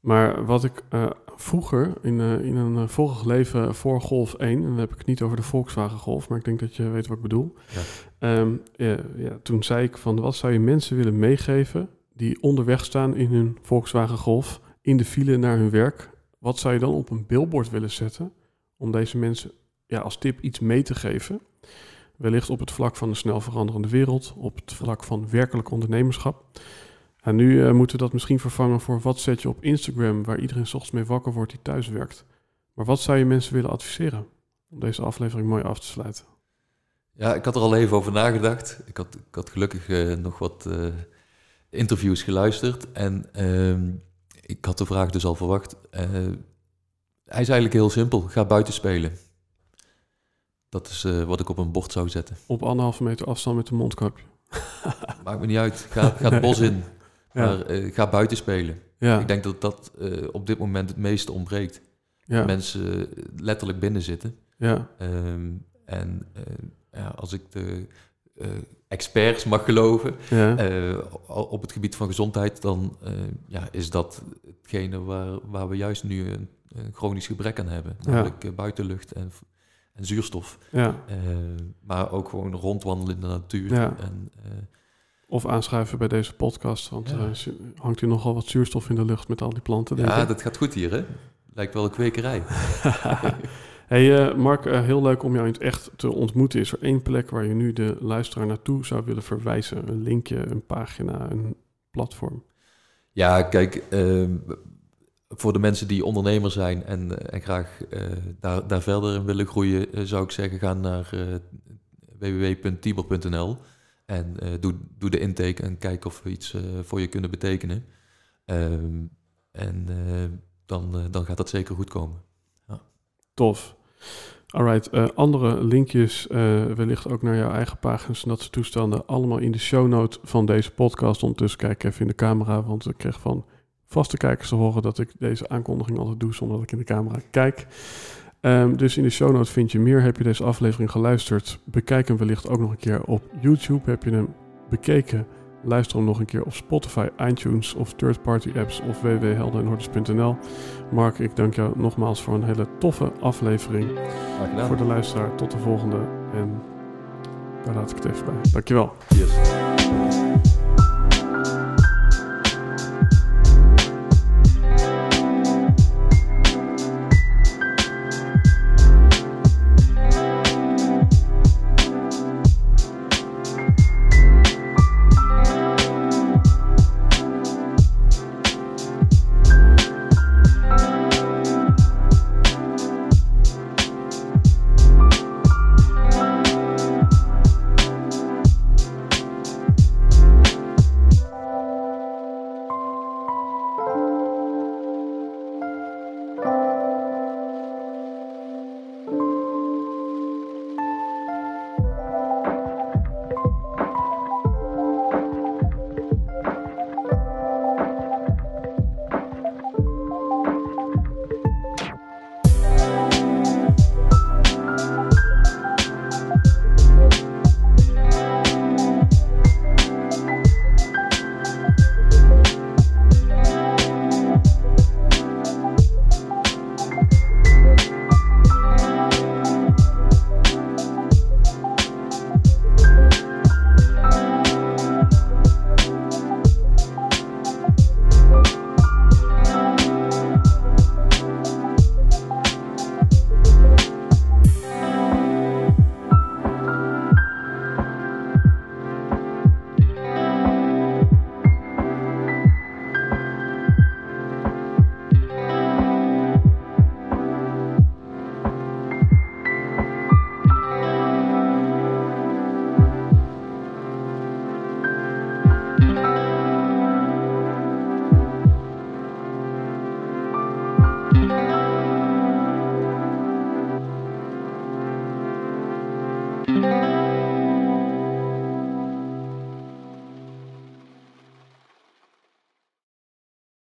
Maar wat ik eh, vroeger in, eh, in een eh, vorig leven voor Golf 1, en dan heb ik het niet over de Volkswagen Golf, maar ik denk dat je weet wat ik bedoel. Ja. Ehm, ja, ja, toen zei ik van wat zou je mensen willen meegeven die onderweg staan in hun Volkswagen Golf, in de file naar hun werk. Wat zou je dan op een billboard willen zetten om deze mensen ja, als tip iets mee te geven? Wellicht op het vlak van een snel veranderende wereld, op het vlak van werkelijk ondernemerschap. En nu eh, moeten we dat misschien vervangen voor wat zet je op Instagram, waar iedereen 's ochtends mee wakker wordt die thuis werkt. Maar wat zou je mensen willen adviseren om deze aflevering mooi af te sluiten? Ja, ik had er al even over nagedacht. Ik had, ik had gelukkig eh, nog wat eh, interviews geluisterd. En ehm, ik had de vraag dus al verwacht. Hij is eigenlijk heel simpel. Ga buiten spelen. Dat is wat ik op een bord zou zetten. Op anderhalve meter afstand met een mondkapje. Maakt me niet uit. Ga, ga het bos in. Maar eh, ga buiten spelen. ja, Ik denk dat dat eh, op dit moment het meeste ontbreekt. ja, Mensen letterlijk binnen zitten. ja, Ehm, en eh, ja, als ik de eh, experts mag geloven ja, eh, op het gebied van gezondheid, dan eh, ja, is dat hetgene waar, waar we juist nu een, een chronisch gebrek aan hebben. Namelijk eh, buitenlucht en, en zuurstof. ja. Eh, maar ook gewoon rondwandelen in de natuur. En, eh, Of aanschuiven bij deze podcast, want Ja. eh, hangt hier nogal wat zuurstof in de lucht met al die planten. denk ja, ik. dat gaat goed hier, hè? Lijkt wel een kwekerij. hey eh, Mark, eh, heel leuk om jou in het echt te ontmoeten. Is er één plek waar je nu de luisteraar naartoe zou willen verwijzen? Een linkje, een pagina, een platform? Ja, kijk, ehm, voor de mensen die ondernemer zijn en, eh, en graag eh, daar, daar verder in willen groeien, zou ik zeggen, ga naar www.tibor.nl en eh, doe, doe de intake en kijk of we iets eh, voor je kunnen betekenen. Ehm, en eh, dan, dan gaat dat zeker goed komen. Tof. Alright, andere linkjes, wellicht ook naar jouw eigen pagina's en dat toestanden, allemaal in de show note van deze podcast. Ondertussen kijk even in de camera, want ik kreeg van vaste kijkers te horen dat ik deze aankondiging altijd doe zonder dat ik in de camera kijk. Ehm, dus in de show note vind je meer. Heb je deze aflevering geluisterd? Bekijk hem wellicht ook nog een keer op YouTube. Heb je hem bekeken? Luister hem nog een keer op Spotify, iTunes of third-party apps of www.heldenenhordes.nl. Mark, ik dank jou nogmaals voor een hele toffe aflevering. Voor de luisteraar, tot de volgende. En daar laat ik het even bij. Dankjewel. Yes.